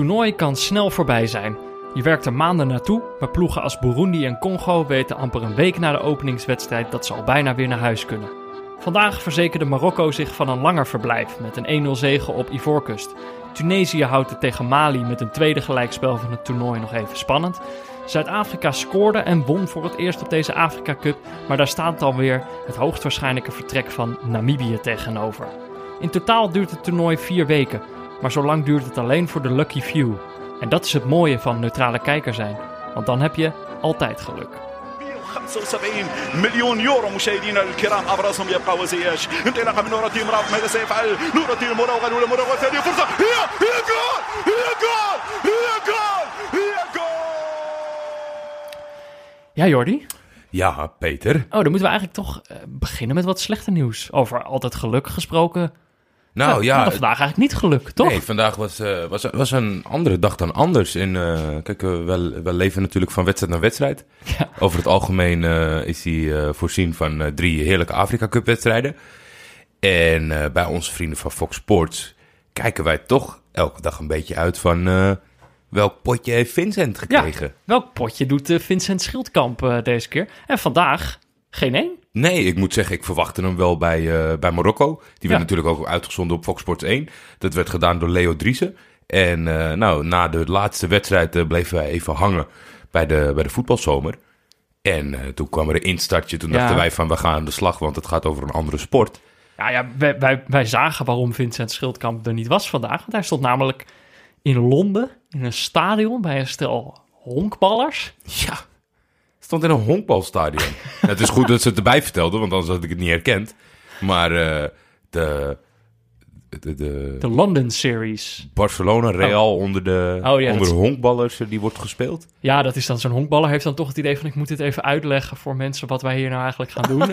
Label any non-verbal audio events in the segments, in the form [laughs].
toernooi kan snel voorbij zijn. Je werkt er maanden naartoe, maar ploegen als Burundi en Congo weten amper een week na de openingswedstrijd dat ze al bijna weer naar huis kunnen. Vandaag verzekerde Marokko zich van een langer verblijf met een 1-0 zege op Ivoorkust. Tunesië houdt het tegen Mali met een tweede gelijkspel van het toernooi nog even spannend. Zuid-Afrika scoorde en won voor het eerst op deze Afrika Cup, maar daar staat dan weer het hoogstwaarschijnlijke vertrek van Namibië tegenover. In totaal duurt het toernooi vier weken, maar zo lang duurt het alleen voor de lucky few. En dat is het mooie van neutrale kijker zijn, want dan heb je altijd geluk. 75 مليون يورو مشاهدينا الكرام ابرزهم يبقى وزياش انطلاقه من نور الدين مراد ماذا سيفعل نور الدين مراوغه الاولى مراوغه الثانيه فرصه هي هي جول هي جول هي جول هي جول Ja, Jordi? Ja, Peter. Oh, dan moeten we eigenlijk toch eh, beginnen met wat slechter nieuws. Over altijd geluk gesproken. Nou we ja, vandaag eigenlijk niet geluk, toch? nee, vandaag was, eh, was, was een andere dag dan anders. En, eh, kijk, eh, we, we leven natuurlijk van wedstrijd naar wedstrijd. Ja. Over het algemeen is hij voorzien van drie heerlijke Afrika Cup wedstrijden. En bij onze vrienden van Fox Sports kijken wij toch elke dag een beetje uit van welk potje heeft Vincent gekregen. Welk potje doet Vincent Schildkamp deze keer? En vandaag geen één. Nee, ik moet zeggen, ik verwachtte hem wel bij, eh, bij Marokko. Die werd Ja. natuurlijk ook uitgezonden op Fox Sports 1. Dat werd gedaan door Leo Driessen. En eh, nou, na de laatste wedstrijd eh, bleven wij even hangen bij de, bij de voetbalzomer. En toen kwam er een instartje. Toen Ja. dachten wij van, we gaan aan de slag, want het gaat over een andere sport. Ja, ja wij, wij, wij zagen waarom Vincent Schildkamp er niet was vandaag. Want hij stond namelijk in Londen in een stadion bij een stel honkballers. Ja, stond in een honkbalstadion. [laughs] het is goed dat ze het erbij vertelden, want anders had ik het niet herkend. Maar eh, de, de, de, De London Series. Barcelona Real onder de, Oh ja, onder dat de honkballers eh, die wordt gespeeld. Ja, dat is dan zo'n honkballer. Heeft dan toch het idee van ik moet dit even uitleggen voor mensen wat wij hier nou eigenlijk gaan doen.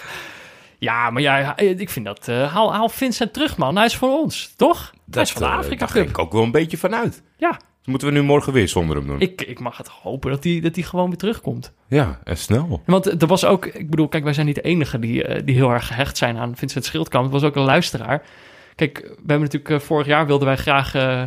[laughs] ja, maar ja, ik vind dat... eh, haal, haal Vincent terug, man. Hij is voor ons, toch? Hij is van de Afrika daar ging ik ook wel een beetje vanuit. Ja, moeten we nu morgen weer zonder hem doen. ik, ik mag het hopen dat hij dat gewoon weer terugkomt. Ja, en snel. Want er was ook, ik bedoel, kijk, wij zijn niet de enige die, eh, die heel erg gehecht zijn aan Vincent Schildkamp. Er was ook een luisteraar. Kijk, we hebben natuurlijk eh, vorig jaar wilden wij graag eh,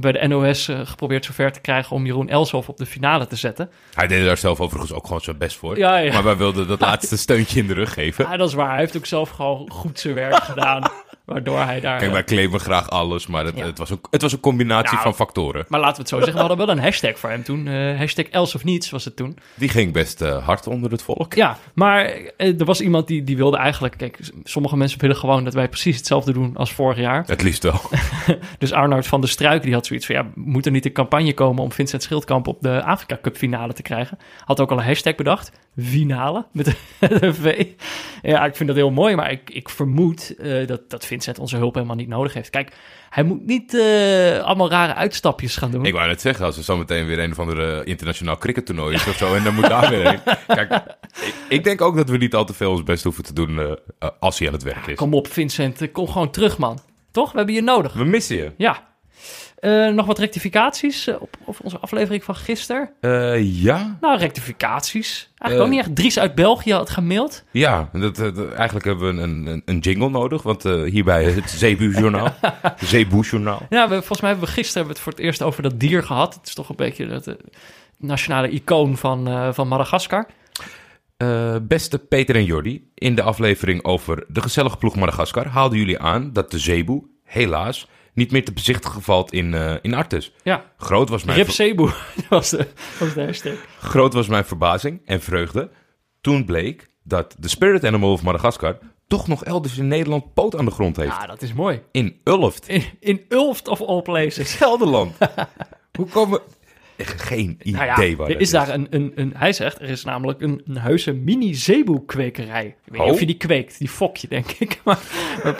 bij de NOS geprobeerd zover te krijgen om Jeroen Elshoff op de finale te zetten. Hij deed daar zelf overigens ook gewoon zijn best voor. Ja, ja. Maar wij wilden dat laatste steuntje in de rug geven. Ja, dat is waar. Hij heeft ook zelf gewoon goed zijn werk gedaan, [laughs] waardoor hij daar... Kijk, wij claimen graag alles, maar het, Ja. het, was, ook, het was een combinatie Nou, van factoren. Maar laten we het zo zeggen, we hadden wel een hashtag voor hem toen. eh, hashtag Els of niets was het toen. Die ging best eh, hard onder het volk. Ja, maar eh, er was iemand die, die wilde eigenlijk... Kijk, sommige mensen willen gewoon dat wij precies hetzelfde doen als vorig jaar. Het liefst wel. [laughs] Dus Arnoud van der Struik die had zoiets van... ja, moet er niet een campagne komen om Vincent Schildkamp op de Afrika Cup finale te krijgen? Had ook al een hashtag bedacht. Finale, met een [laughs] V. Ja, ik vind dat heel mooi, maar ik, ik vermoed eh, dat, dat Vincent onze hulp helemaal niet nodig heeft. Kijk, hij moet niet eh, allemaal rare uitstapjes gaan doen. Ik wou net zeggen, als er zometeen weer een of andere internationaal crickettoernooi is of zo, en dan moet daar weer heen. Kijk, ik, ik denk ook dat we niet al te veel ons best hoeven te doen eh, eh, als hij aan het werk is. Kom op, Vincent, kom gewoon terug, man. Toch? We hebben je nodig. We missen je. Ja. Eh, nog wat rectificaties eh, op, op onze aflevering van gisteren? Eh, ja, Nou, rectificaties. Eigenlijk ook niet echt. Dries uit België had gemaild. Ja, dat, dat- eigenlijk hebben we een, een, een jingle nodig, want hierbij het [laughs] Zeebu-journaal. Zeeboe-journaal. Ja, we, volgens mij hebben we gisteren hebben we het voor het eerst over dat dier gehad. Het is toch een beetje het nationale icoon van, van Madagaskar. Beste Peter en Jordi, in de aflevering over de gezellige ploeg Madagaskar haalden jullie aan dat de zeeboe, helaas, niet meer te bezichtigen valt in, eh, in Artes. Ja, Groot was, mijn Rip Cebu [laughs] was de, was de hashtag. groot was mijn verbazing en vreugde toen bleek dat de spirit animal of Madagaskar toch nog elders in Nederland poot aan de grond heeft. Ja, dat is mooi. In Ulft, In, in Ulft of all places. Gelderland. [laughs] Hoe komen... Echt geen idee Nou ja, waar er is daar een, een, een... Hij zegt, er is namelijk een, een heuse mini-zeeboe-kwekerij. Ik weet niet Oh. of je die kweekt. Die fokje, denk ik. [laughs] Maar,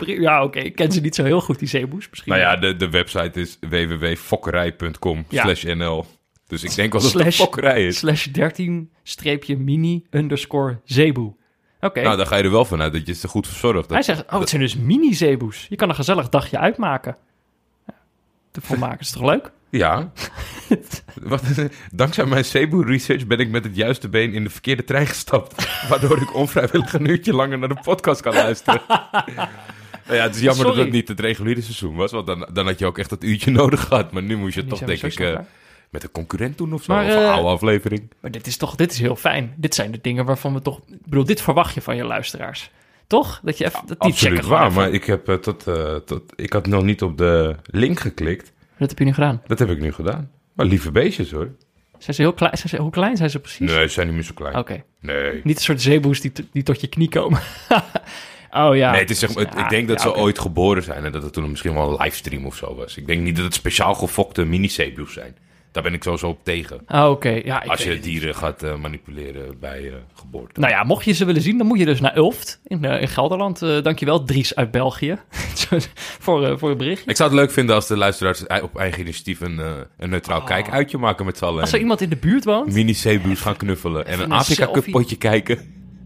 ja, oké. Ik ken ze niet zo heel goed, die zeeboes. Misschien Nou ja, de, de website is www.fokkerij.com slash nl. Dus ik denk wel dat het een fokkerij is. slash 13 streepje mini underscore zeeboe. Oké. Nou, dan ga je er wel vanuit dat je ze goed verzorgt. Hij zegt, oh, het zijn dus mini-zeeboes. Je kan een gezellig dagje uitmaken. Daarvoor maken is toch leuk? ja. Wat, [laughs] dankzij mijn Cebu research ben ik met het juiste been in de verkeerde trein gestapt. [laughs] Waardoor ik onvrijwillig een uurtje langer naar de podcast kan luisteren. [laughs] Nou ja, het is jammer dat het niet het reguliere seizoen was, want dan, dan had je ook echt dat uurtje nodig gehad. Maar nu moest je Nu toch, denk ik, eh, met een concurrent doen of zo. Maar, of een eh, oude aflevering. Maar dit is toch dit is heel fijn. Dit zijn de dingen waarvan we toch... Ik bedoel, dit verwacht je van je luisteraars. Toch? Dat je even... Dat die Absoluut checken waar, maar ik, heb, eh, tot, eh, tot, ik had nog niet op de link geklikt. Dat heb je nu gedaan. Dat heb ik nu gedaan. Maar lieve beestjes hoor. Zijn ze heel klein? Zijn ze, hoe klein zijn ze precies? Nee, ze zijn niet meer zo klein. Oké. Nee. Niet een soort zeeboes die, die tot je knie komen. [laughs] oh ja. Nee, het is zeg maar, het- Ja, ik denk dat ja, ze ooit geboren zijn en dat het toen misschien wel een livestream of zo was. Ik denk niet dat het speciaal gefokte mini-zeebiels zijn. Daar ben ik sowieso op tegen. Ah, Oké, ja. Ik Als je dieren gaat eh, manipuleren bij eh, geboorte. Nou ja, mocht je ze willen zien, dan moet je dus naar Ulft in, eh, in Gelderland. Dankjewel, Dries uit België, [laughs] voor, voor het berichtje. Ik zou het leuk vinden als de luisteraars op eigen initiatief een, een neutraal kijkuitje maken met z'n allen. Als er iemand in de buurt woont, mini-zeebuurs gaan knuffelen en een een Afrika Cup selfie. potje kijken.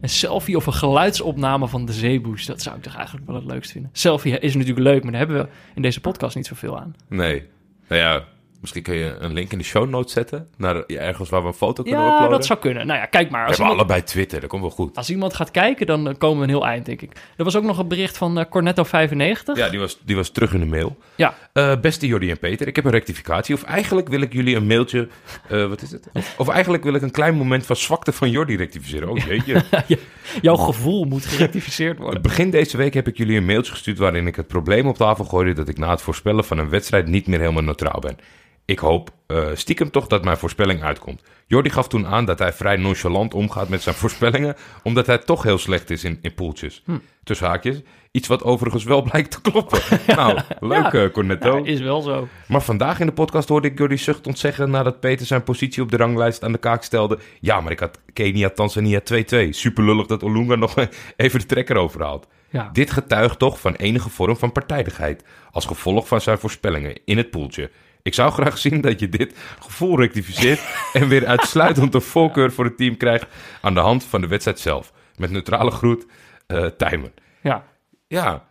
een selfie of een geluidsopname van de zeeboes, dat zou ik toch eigenlijk wel het leukst vinden. Selfie is natuurlijk leuk, maar daar hebben we in deze podcast niet zoveel aan. Nee. Nou ja, misschien kun je een link in de show notes zetten naar ergens waar we een foto kunnen Ja, uploaden. dat zou kunnen. Nou ja, kijk maar. We Als hebben iemand, allebei Twitter, dat komt wel goed. als iemand gaat kijken, dan eh, komen we een heel eind, denk ik. Er was ook nog een bericht van eh, Cornetto95. Ja, die was, die was terug in de mail. Ja. Eh, beste Jordi en Peter, ik heb een rectificatie. Of eigenlijk wil ik jullie een mailtje... wat is het? Of, of eigenlijk wil ik een klein moment van zwakte van Jordi rectificeren. Oh jeetje. [laughs] Jouw gevoel moet gerectificeerd worden. Begin deze week heb ik jullie een mailtje gestuurd... waarin ik het probleem op tafel gooide... dat ik na het voorspellen van een wedstrijd niet meer helemaal neutraal ben. Ik hoop eh, stiekem toch dat mijn voorspelling uitkomt. Jordi gaf toen aan dat hij vrij nonchalant omgaat met zijn [laughs] voorspellingen... omdat hij toch heel slecht is in, in poeltjes. Hm. Tussen haakjes. Iets wat overigens wel [laughs] blijkt te kloppen. [laughs] nou, leuk Ja. eh, Cornetto. Ja, is wel zo. Maar vandaag in de podcast hoorde ik Jordi Zucht ontzeggen nadat Peter zijn positie op de ranglijst aan de kaak stelde. Ja, maar ik had Kenia, Tanzania 2-2. Super lullig dat Olunga nog even de trekker overhaalt. Ja. Dit getuigt toch van enige vorm van partijdigheid. Als gevolg van zijn voorspellingen in het poeltje. Ik zou graag zien dat je dit gevoel rectificeert [laughs] en weer uitsluitend een voorkeur voor het team krijgt aan de hand van de wedstrijd zelf. Met neutrale groet, eh Tijmen. Ja. Ja,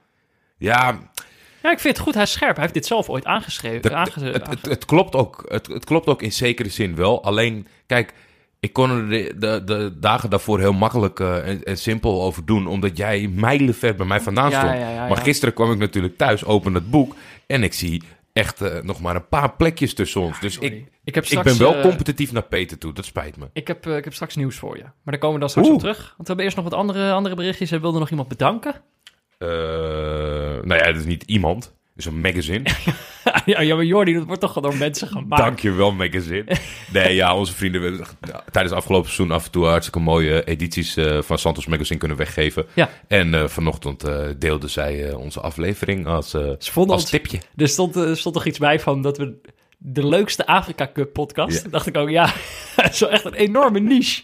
ja, ja, ik vind het goed. Hij is scherp. Hij heeft dit zelf ooit aangeschreven. Dat- aange- het, het, het, klopt ook, het, het klopt ook in zekere zin wel. Alleen, kijk, ik kon er de, de, de dagen daarvoor heel makkelijk eh, en, en simpel over doen. Omdat jij mijlenver bij mij vandaan stond. ja, ja, maar gisteren kwam ik natuurlijk thuis, open het boek. En ik zie echt eh, nog maar een paar plekjes tussen ons. Dus ik, Sorry. ik, heb ik straks, ben wel eh, competitief naar Peter toe. Dat spijt me. Ik heb, eh, ik heb straks nieuws voor je. Maar daar komen we dan straks Oeh. op terug. Want we hebben eerst nog wat andere, andere berichtjes. Er wilde nog iemand bedanken. Nou ja, dat is niet iemand. Het is een magazine. [laughs] ja, maar Jordi, dat wordt toch door mensen gemaakt. Dankjewel, magazine. [laughs] Nee, ja, onze vrienden hebben tijdens het afgelopen seizoen af en toe hartstikke mooie edities eh, van Santos Magazine kunnen weggeven. Ja. En eh, vanochtend eh, deelden zij eh, onze aflevering als, eh, Ze vonden als ons- tipje. Er stond, er stond toch iets bij van dat we de leukste Afrika Cup podcast. Ja. Dacht ik ook, ja, [laughs] dat is wel echt een enorme niche.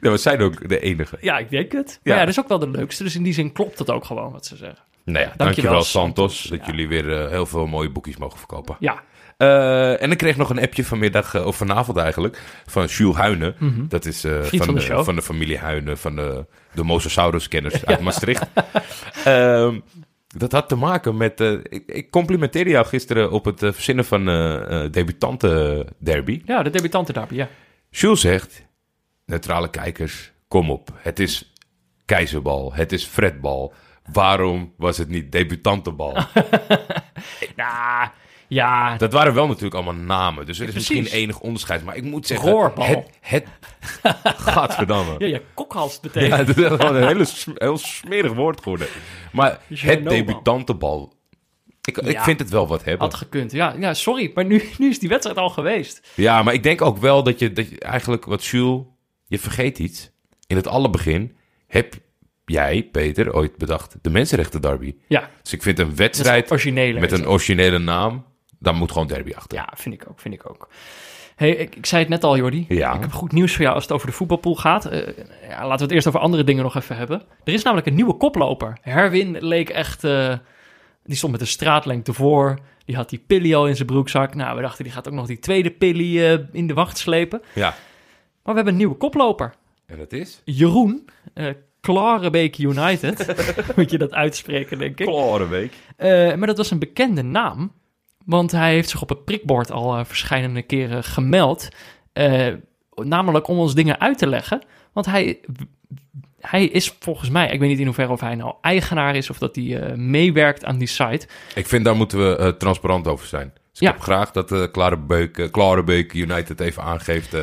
Ja, we zijn ook de enige. Ja, ik denk het. Maar Ja. ja, dat is ook wel de leukste. Dus in die zin klopt het ook gewoon wat ze zeggen. Nou ja, Dankjewel, dankjewel, Santos, Santos. dat Ja. jullie weer eh, heel veel mooie boekjes mogen verkopen. Ja, Eh, en ik kreeg nog een appje vanmiddag, eh, of vanavond eigenlijk, van Jules Huinen. Dat is Mhm. Van, van de van de familie Huinen, van de, de Mosasaurus-kenners [laughs] uit Maastricht. Ehm, dat had te maken met... ik, ik complimenteerde jou gisteren op het verzinnen van eh eh debutanten derby. ja de debutanten derby, ja. Jules zegt, neutrale kijkers, kom op. Het is keizerbal, het is fretbal. Waarom was het niet debutantenbal? [laughs] Nou, ja, Dat waren wel natuurlijk allemaal namen. Dus er is precies. misschien enig onderscheid. Maar ik moet zeggen... Roorbal. Het... het [laughs] Gadverdamme. ja, je kokhalst [laughs] betekent. Ja, het is gewoon een hele, heel smerig woord geworden. Maar het debutantenbal... Ik, ik Ja. vind het wel wat hebben. Had gekund. Ja, ja sorry, maar nu, nu is die wedstrijd al geweest. Ja, maar ik denk ook wel dat je, dat je eigenlijk... Wat Jules... Je vergeet iets. In het allerbegin heb jij, Peter, ooit bedacht... de Mensenrechten Derby. Ja, Dus ik vind een wedstrijd originele. met een originele naam... daar moet gewoon derby achter. Ja, vind ik ook, vind ik ook. Hey, ik, ik zei het net al, Jordi. Ja. Ik heb goed nieuws voor jou als het over de voetbalpool gaat. Eh, ja, laten we het eerst over andere dingen nog even hebben. Er is namelijk een nieuwe koploper. Herwin leek echt... eh, die stond met een straatlengte voor. Die had die pilly al in zijn broekzak. Nou, we dachten, die gaat ook nog die tweede pilly eh, in de wacht slepen. ja. Maar we hebben een nieuwe koploper. En dat is... Jeroen, Klarebeek United. [laughs] Moet je dat uitspreken, denk ik. Klorenweek. Eh, maar dat was een bekende naam. Want hij heeft zich op het prikbord al eh verschillende keren gemeld. Eh, namelijk om ons dingen uit te leggen. Want hij hij is volgens mij, ik weet niet in hoeverre of hij nou eigenaar is of dat hij meewerkt aan die site. Ik vind daar moeten we transparant over zijn. Dus Ja. ik heb graag dat uh, Klarenbeuk, eh, Klarenbeuk United even aangeeft.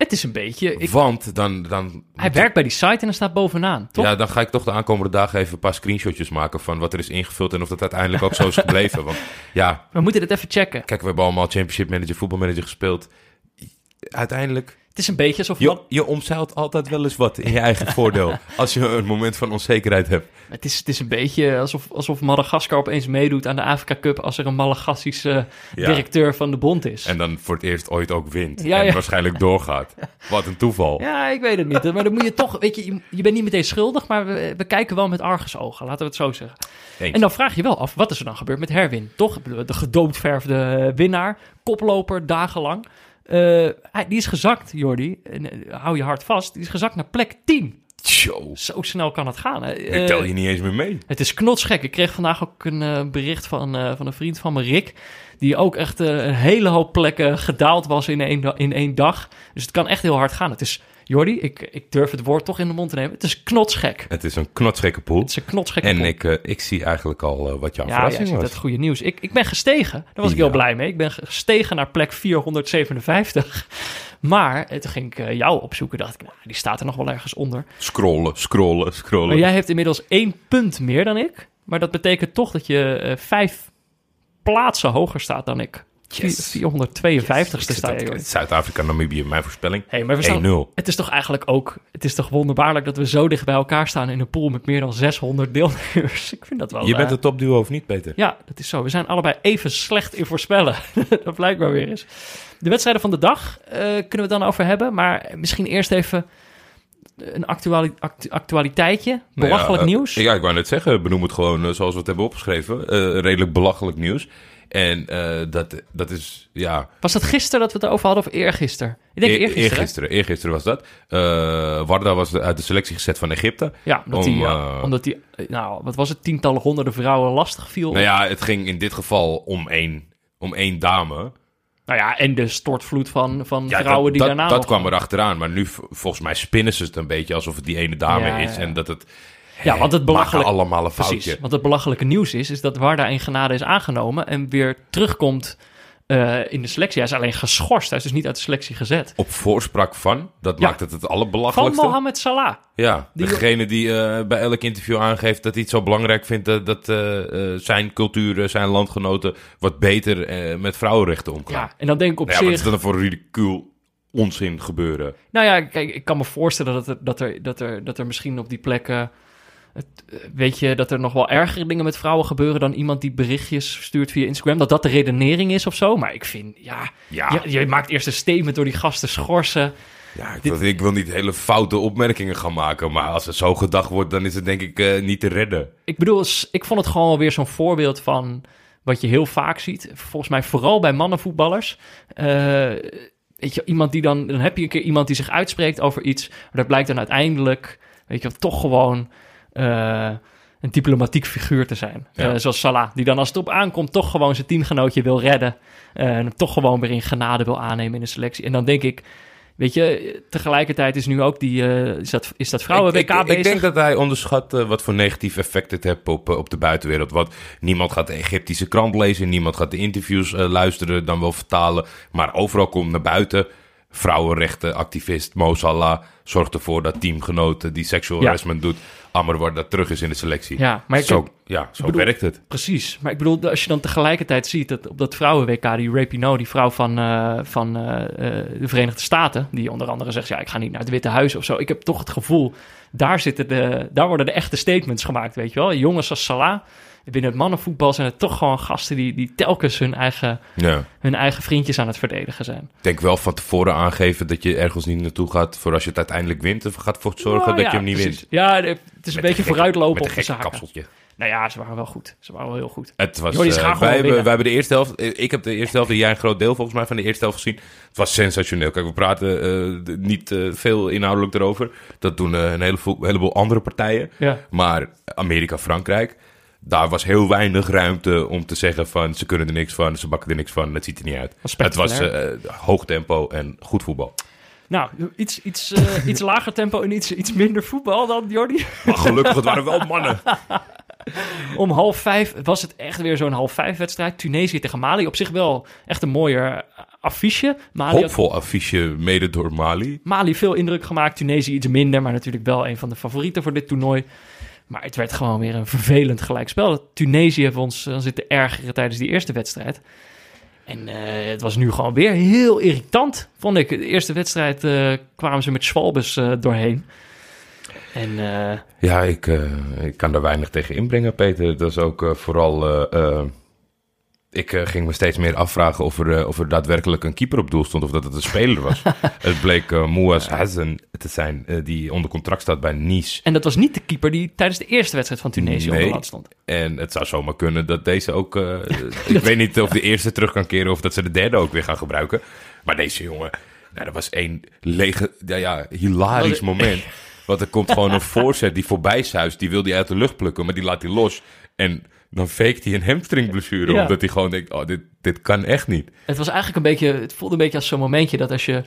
Het is een beetje, ik, want dan, dan, hij werkt bij die site en er staat bovenaan, toch? ja, dan ga ik toch de aankomende dagen even een paar screenshotjes maken van wat er is ingevuld en of dat uiteindelijk ook zo is gebleven. [laughs] Want ja, We moeten dit even checken. kijk, we hebben allemaal Championship Manager, voetbalmanager gespeeld. Uiteindelijk, is een beetje alsof... je, je omzeilt altijd wel eens wat in je eigen [laughs] voordeel. Als je een moment van onzekerheid hebt. Het is, het is een beetje alsof, alsof Madagaskar opeens meedoet aan de Afrika Cup als er een Madagassische Ja. directeur van de bond is. En dan voor het eerst ooit ook wint. Ja, en ja. waarschijnlijk doorgaat. [laughs] Wat een toeval. Ja, ik weet het niet. Maar dan moet je toch, weet je, je, je bent niet meteen schuldig, maar we, we kijken wel met argusogen, laten we het zo zeggen. Eens. En dan vraag je wel af, wat is er dan gebeurd met Herwin? Toch, de gedoodverfde winnaar, koploper dagenlang. Eh, hij, die is gezakt, Jordi. En, eh, hou je hart vast. Die is gezakt naar plek 10. Tjo, Zo snel kan het gaan. hè. ik Eh, tel je niet eens meer mee. Het is knotsgek. Ik kreeg vandaag ook een bericht van, van een vriend van me, Rick. Die ook echt een hele hoop plekken gedaald was in één, in één dag. Dus het kan echt heel hard gaan. Het is, Jordi, ik, ik durf het woord toch in de mond te nemen. Het is knotsgek. Het is een knotsgekke pool. Het is een knotsgekke En pool. ik, eh, ik zie eigenlijk al eh, wat jouw ja, verrassing ziet was. dat goede nieuws. Ik, ik ben gestegen. Daar was ik Ja. heel blij mee. Ik ben gestegen naar plek 457. Maar toen ging ik eh, jou opzoeken. dacht ik, nou, die staat er nog wel ergens onder. Scrollen, scrollen, scrollen. Maar jij hebt inmiddels één punt meer dan ik. Maar dat betekent toch dat je vijf plaatsen hoger staat dan ik. Yes. 452ste Ik sta je. Zuid-Afrika, Namibië, mijn voorspelling. 1-0. Hey, maar we staan, het is toch eigenlijk ook... Het is toch wonderbaarlijk dat we zo dicht bij elkaar staan... in een pool met meer dan 600 deelnemers. [laughs] Ik vind dat wel... Je eh, bent het topduo of niet, Peter? Ja, dat is zo. We zijn allebei even slecht in voorspellen. [laughs] dat blijkt maar weer eens. De wedstrijden van de dag eh, kunnen we het dan over hebben. Maar misschien eerst even een actuali actu- actualiteitje. Nou ja, Belachelijk eh, nieuws. Ja, ik wou net zeggen, benoem het gewoon eh, zoals we het hebben opgeschreven. Eh, redelijk belachelijk nieuws. En dat, dat is, ja... Was dat gisteren dat we het erover hadden of eergisteren? Ik denk e- eergisteren. eergisteren, eergisteren was dat. Warda was uit de selectie gezet van Egypte. Ja, omdat Om, eh, omdat eh, nou, wat was het, tientallen honderden vrouwen lastig viel. Nou ja, het ging in dit geval om één, om één dame. Nou ja, en de stortvloed van, van Ja, vrouwen dat, die dat, daarna dat nog- kwam erachteraan. Maar nu, volgens mij spinnen ze het een beetje alsof het die ene dame Ja, is. ja. En dat het... Ja, want het Maken belachelijk... allemaal een foutje. Precies, want het belachelijke nieuws is, is dat Warda in genade is aangenomen en weer terugkomt eh, in de selectie. Hij is alleen geschorst, hij is dus niet uit de selectie gezet. Op voorspraak van, dat Ja. maakt het het Van allerbelachelijkste. Mohamed Salah. Ja, Die- degene die eh, bij elk interview aangeeft dat hij het zo belangrijk vindt dat, dat eh, eh, zijn cultuur, zijn landgenoten wat beter met vrouwenrechten omgaan. Ja, en dan denk ik op Nou ja, wat zich... is dat dan voor ridicuul onzin gebeuren? Nou ja, kijk, ik kan me voorstellen dat er, dat er, dat er, dat er misschien op die plekken... Het, eh, weet je, dat er nog wel ergere dingen met vrouwen gebeuren... dan iemand die berichtjes stuurt via Instagram. Dat dat de redenering is of zo. Maar ik vind, ja... Ja, Je, je maakt eerst een statement door die gasten schorsen. ja ik, dit- wil- ik wil niet hele foute opmerkingen gaan maken, maar als er zo gedacht wordt, dan is het denk ik eh, niet te redden. Ik bedoel, ik vond het gewoon weer zo'n voorbeeld van wat je heel vaak ziet. Volgens mij vooral bij mannenvoetballers. Eh, weet je, iemand die dan, dan heb je een keer iemand die zich uitspreekt over iets. Maar dat blijkt dan uiteindelijk, weet je, toch gewoon eh, een diplomatiek figuur te zijn. Ja. Eh, zoals Salah, die dan als het op aankomt toch gewoon zijn teamgenootje wil redden. eh, en hem toch gewoon weer in genade wil aannemen in de selectie. En dan denk ik, weet je, tegelijkertijd is nu ook die, is dat, is dat vrouwen-WK ik, ik, bezig. ik denk dat hij onderschat wat voor negatief effect het heeft op, op de buitenwereld. Want niemand gaat de Egyptische krant lezen, niemand gaat de interviews luisteren, dan wel vertalen. Maar overal komt naar buiten. Vrouwenrechtenactivist Mo Salah zorgt ervoor dat teamgenoten die sexual Ja. harassment doet, Ammer wordt dat terug is in de selectie. Ja, maar ik zo, ja, zo bedoel- werkt het. Precies. Maar ik bedoel, als je dan tegelijkertijd ziet dat op dat vrouwen-WK, die Rapinoe, die vrouw van, eh, van eh, eh, de Verenigde Staten, die onder andere zegt, ja, ik ga niet naar het Witte Huis of zo. Ik heb toch het gevoel, daar, zitten de, daar worden de echte statements gemaakt, weet je wel. Jongens als Salah, binnen het mannenvoetbal zijn het toch gewoon gasten die, die telkens hun eigen, Ja. hun eigen vriendjes aan het verdedigen zijn. Ik denk wel van tevoren aangeven dat je ergens niet naartoe gaat voor als je het uiteindelijk wint. Of gaat voor zorgen Nou dat ja, je hem niet precies. wint. Ja, het is een beetje gekke- vooruitlopen op de zaken. kapseltje. Nou ja, ze waren wel goed. Ze waren wel heel goed. Het was, eh, wij, hebben, wij hebben de eerste helft. Ik heb de eerste helft en jij een groot deel volgens mij van de eerste helft gezien. Het was sensationeel. Kijk, we praten eh, niet eh, veel inhoudelijk erover. Dat doen een heleboel, heleboel andere partijen. Ja. Maar Amerika-Frankrijk, daar was heel weinig ruimte om te zeggen van ze kunnen er niks van, ze bakken er niks van, het ziet er niet uit. Het was eh, hoog tempo en goed voetbal. Nou, iets, iets, eh, [laughs] iets lager tempo en iets, iets minder voetbal dan Jordi. Maar gelukkig, het waren wel mannen. [laughs] Om half vijf was het echt weer zo'n half vijf wedstrijd. Tunesië tegen Mali. Op zich wel echt een mooier eh, affiche. Mali had Hoopvol affiche, mede door Mali. Mali veel indruk gemaakt, Tunesië iets minder, maar natuurlijk wel een van de favorieten voor dit toernooi. Maar het werd gewoon weer een vervelend gelijkspel. Tunesië heeft ons dan zitten ergeren tijdens die eerste wedstrijd. En eh, het was nu gewoon weer heel irritant, vond ik. De eerste wedstrijd eh, kwamen ze met Schwalbes eh, doorheen. En eh, Ja, ik, eh, ik kan daar weinig tegen inbrengen, Peter. Dat is ook eh, vooral... ik eh, ging me steeds meer afvragen of er, eh, of er daadwerkelijk een keeper op doel stond... of dat het een speler was. [laughs] het bleek uh, Mouaz Hazen te zijn, die onder contract staat bij Nice. En dat was niet de keeper die tijdens de eerste wedstrijd van Tunesië Nee. onder lat stond. En het zou zomaar kunnen dat deze ook... [laughs] ik weet niet of de eerste terug kan keren... of dat ze de derde ook weer gaan gebruiken. Maar deze jongen... Nou, dat was één lege, ja, ja, hilarisch moment. Want er komt gewoon een [laughs] voorzet die voorbij zuist. Die wil hij uit de lucht plukken, maar die laat hij los. En dan faked hij een hamstringblessure. Ja. Omdat hij gewoon denkt, oh, dit, dit kan echt niet. Het was eigenlijk een beetje, het voelde een beetje als zo'n momentje dat als je,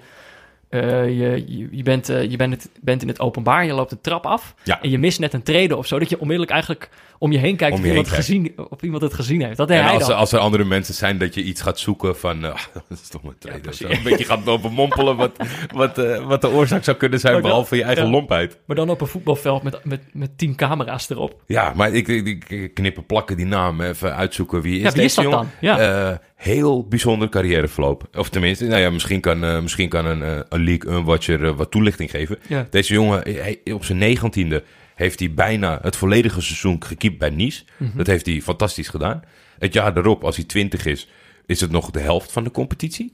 eh, je, je, je, bent, eh, je bent, het, bent in het openbaar, je loopt de trap af Ja. en je mist net een trede of zo, dat je onmiddellijk eigenlijk om je heen kijkt Om of, je iemand heen gezien, of iemand het gezien heeft. Dat En als, er- als er andere mensen zijn dat je iets gaat zoeken van... eh, [laughs] dat is toch een trade. precies. Zo een beetje gaat lopen mompelen wat, wat, wat de oorzaak zou kunnen zijn... Dan- behalve je eigen lompheid. Maar dan op een voetbalveld met, met, met tien camera's erop. Ja, maar ik, ik, ik knippen, plakken die naam, even uitzoeken wie is Ja, wie deze is dat jongen? dan? Ja. Heel bijzonder carrièreverloop. Of tenminste, nou ja, misschien kan, eh, misschien kan een, eh, een League een watcher eh, wat toelichting geven. Ja. Deze jongen, hij- op zijn negentiende heeft hij bijna het volledige seizoen gekiept bij Nice. Mhm. Dat heeft hij fantastisch gedaan. Het jaar daarop, als hij 20 is, is het nog de helft van de competitie.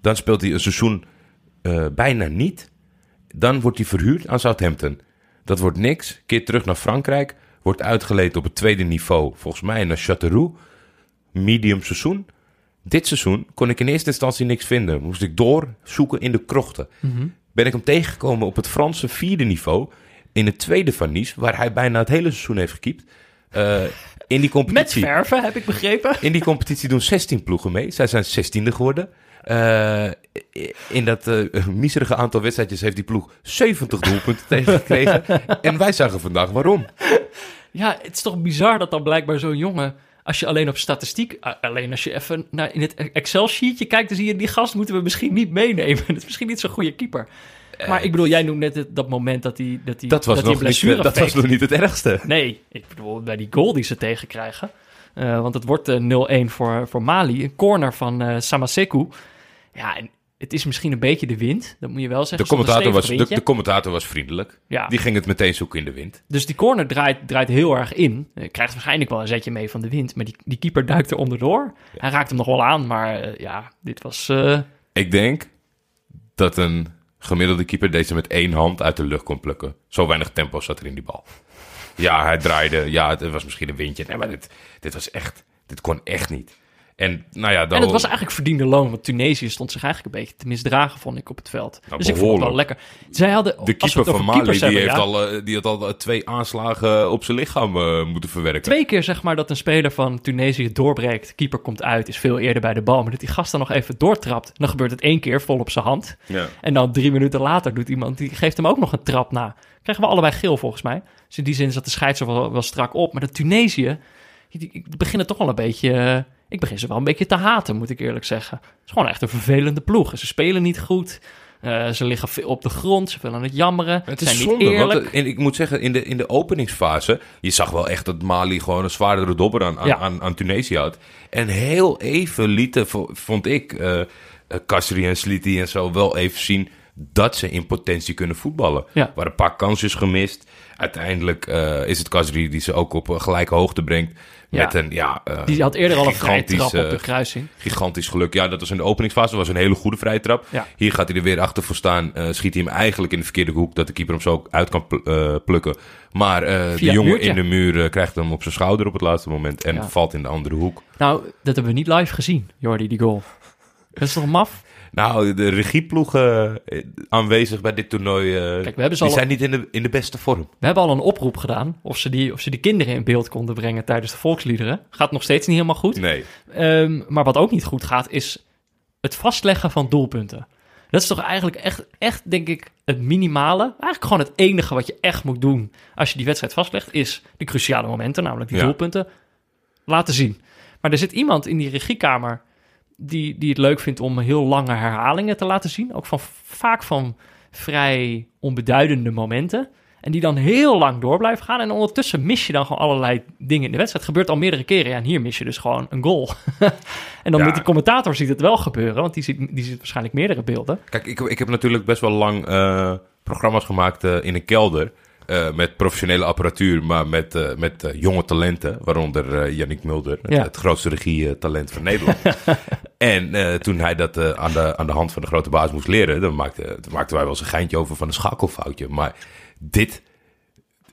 Dan speelt hij een seizoen bijna niet. Dan wordt hij verhuurd aan Southampton. Dat wordt niks. Keert terug naar Frankrijk. Wordt uitgeleend op het tweede niveau. Volgens mij naar Châteauroux. Medium seizoen. Dit seizoen kon ik in eerste instantie niks vinden. Moest ik doorzoeken in de krochten. Ben ik hem tegengekomen op het Franse vierde niveau. In het tweede van Nice. Waar hij bijna het hele seizoen heeft gekiept. Eh, in die Met competitie. verven, heb ik begrepen. In die competitie doen 16 ploegen mee. Zij zijn 16e geworden. Eh, in dat eh miserige aantal wedstrijdjes heeft die ploeg 70 doelpunten [laughs] tegengekregen. En wij zagen vandaag waarom. Ja, het is toch bizar dat dan blijkbaar zo'n jongen... Als je alleen op statistiek, alleen als je even naar in het Excel-sheetje kijkt, dan zie je die gast moeten we misschien niet meenemen. [laughs] Het is misschien niet zo'n goede keeper. Maar ik bedoel, jij noemt net het- dat moment dat hij dat hij Dat was, dat nog, niet, blessure dat was nog niet het ergste. Nee, ik bedoel bij die goal die ze tegenkrijgen. Eh, want het wordt eh, 0-1 voor, voor Mali. Een corner van eh Samaseku. Ja, en het is misschien een beetje de wind. Dat moet je wel De zeggen. Een commentator, was, de, de commentator was vriendelijk. Ja. Die ging het meteen zoeken in de wind. Dus die corner draait, draait heel erg in. Eh, Krijgt waarschijnlijk wel een zetje mee van de wind. Maar die, die keeper duikt er onderdoor. Hij raakt hem nog wel aan. Maar eh, ja, dit was... eh, Ik denk dat een gemiddelde keeper deze met één hand uit de lucht kon plukken. Zo weinig tempo zat er in die bal. Ja, hij draaide. Ja, het was misschien een windje. Nee, maar dit, dit was echt... Dit kon echt niet. En nou ja, dan... En het was eigenlijk verdiende loon, want Tunesië stond zich eigenlijk een beetje te misdragen, vond ik, op het veld. Nou, dus ik vond het wel lekker. Zij hadden, De keeper van Mali die, hebben, heeft ja, al, eh, die had al eh, twee aanslagen op zijn lichaam eh, moeten verwerken. Twee keer zeg maar dat een speler van Tunesië doorbreekt, keeper komt uit, is veel eerder bij de bal, maar dat die gast dan nog even doortrapt. Dan gebeurt het één keer vol op zijn hand. Ja. En dan drie minuten later doet iemand, die geeft hem ook nog een trap na. Krijgen we allebei geel volgens mij. Dus in die zin zat de scheidsrechter wel, wel strak op. Maar de Tunesië, die, die beginnen toch wel een beetje... eh, ik begin ze wel een beetje te haten, moet ik eerlijk zeggen. Het is gewoon echt een vervelende ploeg. Ze spelen niet goed. Eh, ze liggen veel op de grond. Ze willen het jammeren. Het zijn is niet zonde, eerlijk. want eh, en ik moet zeggen, in de, in de openingsfase... je zag wel echt dat Mali gewoon een zwaardere dobber aan, aan, Ja. aan, aan Tunesië had. En heel even lieten, vo- vond ik, Kasri en Sliti en zo... wel even zien dat ze in potentie kunnen voetballen. Ja. Er waren een paar kansjes gemist. Uiteindelijk is het Kasri die ze ook op gelijke hoogte brengt... Ja. met een, ja... eh, Die had eerder al een vrije trap op eh, de kruising. Gigantisch geluk. Ja, dat was in de openingsfase. Dat was een hele goede vrije trap. Ja. Hier gaat hij er weer achter voor staan. eh, schiet hij hem eigenlijk in de verkeerde hoek. Dat de keeper hem zo uit kan pl- eh, plukken. Maar eh de jongen muurtje. in de muur eh, krijgt hem op zijn schouder op het laatste moment. En Ja. valt in de andere hoek. Nou, dat hebben we niet live gezien, Jordi, die goal. Dat is toch maf? Nou, de regieploegen eh, aanwezig bij dit toernooi. eh, Kijk, we hebben ze die al- zijn niet in de, in de beste vorm. We hebben al een oproep gedaan of ze, die, of ze die kinderen in beeld konden brengen tijdens de volksliederen. Gaat nog steeds niet helemaal goed. Nee. Ehm, maar wat ook niet goed gaat, is het vastleggen van doelpunten. Dat is toch eigenlijk echt, echt, denk ik, het minimale. Eigenlijk gewoon het enige wat je echt moet doen als je die wedstrijd vastlegt, is de cruciale momenten, namelijk die Ja. doelpunten, laten zien. Maar er zit iemand in die regiekamer die, die het leuk vindt om heel lange herhalingen te laten zien. Ook van vaak van vrij onbeduidende momenten. En die dan heel lang door blijven gaan. En ondertussen mis je dan gewoon allerlei dingen in de wedstrijd. Het gebeurt al meerdere keren. Ja, en hier mis je dus gewoon een goal. [laughs] en dan Ja. met die commentator ziet het wel gebeuren. Want die ziet, die ziet waarschijnlijk meerdere beelden. Kijk, ik, ik heb natuurlijk best wel lang eh, programma's gemaakt eh, in een kelder. Eh, met professionele apparatuur, maar met, eh, met eh, jonge talenten. Waaronder Yannick Mulder, het, Ja. het grootste regietalent van Nederland. [laughs] en toen hij dat aan, de, aan de hand van de grote baas moest leren... dan maakten, toen maakten wij wel eens een geintje over van een schakelfoutje. Maar dit,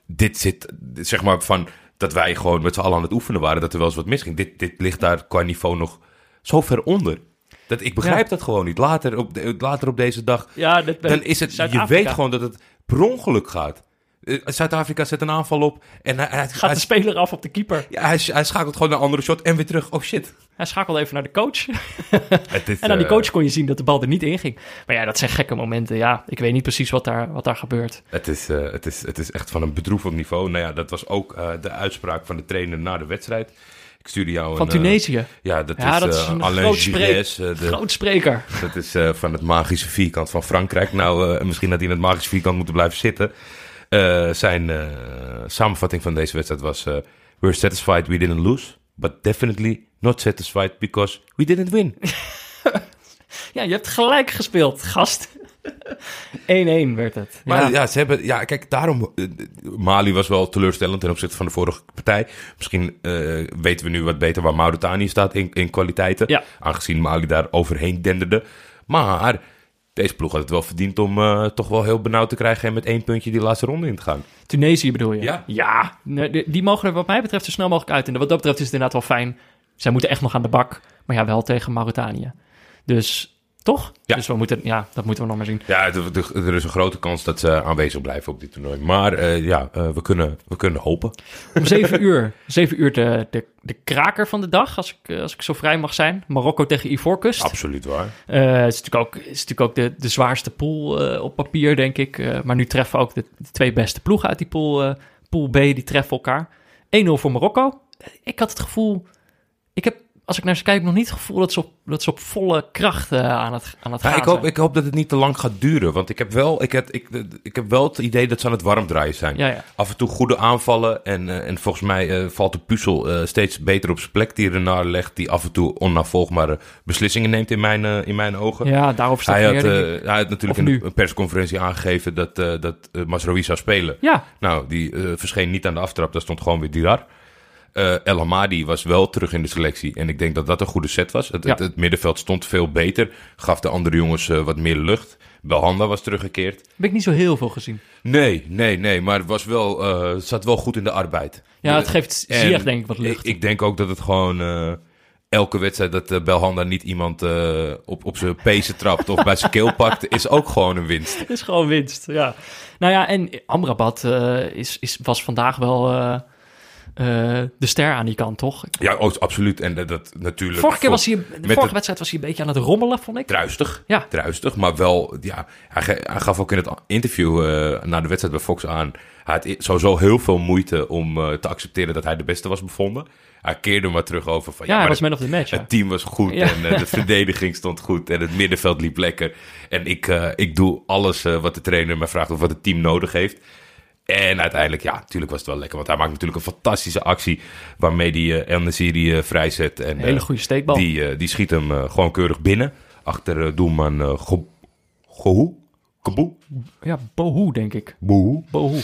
dit zit, dit zeg maar van... dat wij gewoon met z'n allen aan het oefenen waren... dat er wel eens wat misging. Dit, dit ligt daar qua niveau nog zo ver onder... Dat, ik begrijp Ja. dat gewoon niet. Later op, de- later op deze dag Ja, dat, dan is het, je weet gewoon dat het per ongeluk gaat. Eh, Zuid-Afrika zet een aanval op en hij, hij, Gaat hij, de speler af op de keeper. ja, hij, hij schakelt gewoon naar een andere shot en weer terug. Oh shit. Hij schakelde even naar de coach. [laughs] Het is, En aan die eh, coach kon je zien dat de bal er niet in ging. Maar ja, dat zijn gekke momenten. Ja, ik weet niet precies wat daar, wat daar gebeurt. het, is, eh, het, is, het is echt van een bedroevend niveau. Nou ja, dat was ook eh, de uitspraak van de trainer na de wedstrijd. Ik stuurde jou Van een... Tunesië. ja, dat Ja, is, dat is eh, een Alain groot spreek- Giresse, de- Groot spreker. Dat is eh, van het magische vierkant van Frankrijk. Nou, eh, misschien had hij in het magische vierkant moeten blijven zitten. Eh, zijn eh, samenvatting van deze wedstrijd was... eh, We're satisfied we didn't lose, but definitely not satisfied because we didn't win. [laughs] Ja, je hebt gelijk gespeeld, gast. [laughs] 1-1 werd het. Maar ja. ja. ze hebben... Ja, kijk, daarom... Mali was wel teleurstellend ten opzichte van de vorige partij. Misschien weten we nu wat beter waar Mauritanië staat in, in kwaliteiten. Ja. Aangezien Mali daar overheen denderde. Maar deze ploeg had het wel verdiend om eh, toch wel heel benauwd te krijgen... en met één puntje die laatste ronde in te gaan. Tunesië bedoel je? Ja. Ja, nee, die, die mogen er wat mij betreft zo snel mogelijk uit. En wat dat betreft is het inderdaad wel fijn. Zij moeten echt nog aan de bak. Maar ja, wel tegen Mauritanië. Dus, toch? Ja. Dus we moeten, ja, dat moeten we nog maar zien. Ja, er, is een grote kans dat ze aanwezig blijven op dit toernooi. Maar eh, ja, eh, we, kunnen, we kunnen hopen. Om 7 [laughs] uur, 7 uur de, de, de kraker van de dag, als ik, eh, als ik zo vrij mag zijn. Marokko tegen Ivoorkust. Absoluut waar. Het is natuurlijk ook, is natuurlijk ook de, de zwaarste pool op papier, denk ik. Maar nu treffen ook de, de twee beste ploegen uit die pool, pool B, die treffen elkaar. 1-0 voor Marokko. Ik had het gevoel, ik heb, als ik naar ze kijk, nog niet het gevoel dat ze op, dat ze op volle kracht eh, aan het, aan het Ja, gaan ik, hoop, zijn. ik hoop dat het niet te lang gaat duren. Want ik heb wel, ik heb, ik, ik heb wel het idee dat ze aan het warm draaien zijn. Ja, ja. Af en toe goede aanvallen. En, eh, en volgens mij eh, valt de puzzel steeds beter op zijn plek die Renard legt. Die af en toe onnavolgbare beslissingen neemt in mijn, in mijn ogen. ja, daarover staat Hij had, hij had natuurlijk in een persconferentie aangegeven dat, dat Masraoui zou spelen. Ja, Nou, die verscheen niet aan de aftrap. Daar stond gewoon weer Dirar. Eh El Hamadi was wel terug in de selectie. En ik denk dat dat een goede set was. Het, Ja. het, het middenveld stond veel beter. Gaf de andere jongens eh, wat meer lucht. Belhanda was teruggekeerd. heb ik niet zo heel veel gezien. Nee, nee, nee. Maar het was wel, eh, zat wel goed in de arbeid. Ja, het geeft Ziyech denk ik wat lucht. Ik, ik denk ook dat het gewoon... elke wedstrijd dat Belhanda niet iemand op, op zijn pezen trapt... of bij zijn keel pakt, is ook gewoon een winst. Het [laughs] is gewoon winst, ja. Nou ja, en Amrabat is, is, was vandaag wel eh, de ster aan die kant, toch? Ja, oh, absoluut. En dat, dat natuurlijk... Vorige, keer was hij, de vorige wedstrijd was hij een beetje aan het rommelen, vond ik. Druistig. Ja. Druistig, maar wel, ja, hij, hij gaf ook in het interview eh, na de wedstrijd bij Fox aan. Hij had sowieso heel veel moeite om eh, te accepteren dat hij de beste was bevonden. Hij keerde maar terug over van Ja, hij maar was man of the match. ja. het team was goed Ja. en de [laughs] verdediging stond goed en het middenveld liep lekker. En ik, ik doe alles wat de trainer me vraagt of wat het team nodig heeft. En uiteindelijk, ja, natuurlijk was het wel lekker. Want hij maakt natuurlijk een fantastische actie waarmee hij eh El Nesiri eh, vrijzet. En, Een hele eh, goede steekbal. die, die schiet hem gewoon keurig binnen. Achter doelman uh, Gohu. Kaboe. Ja, Bohu, denk ik. Bohu.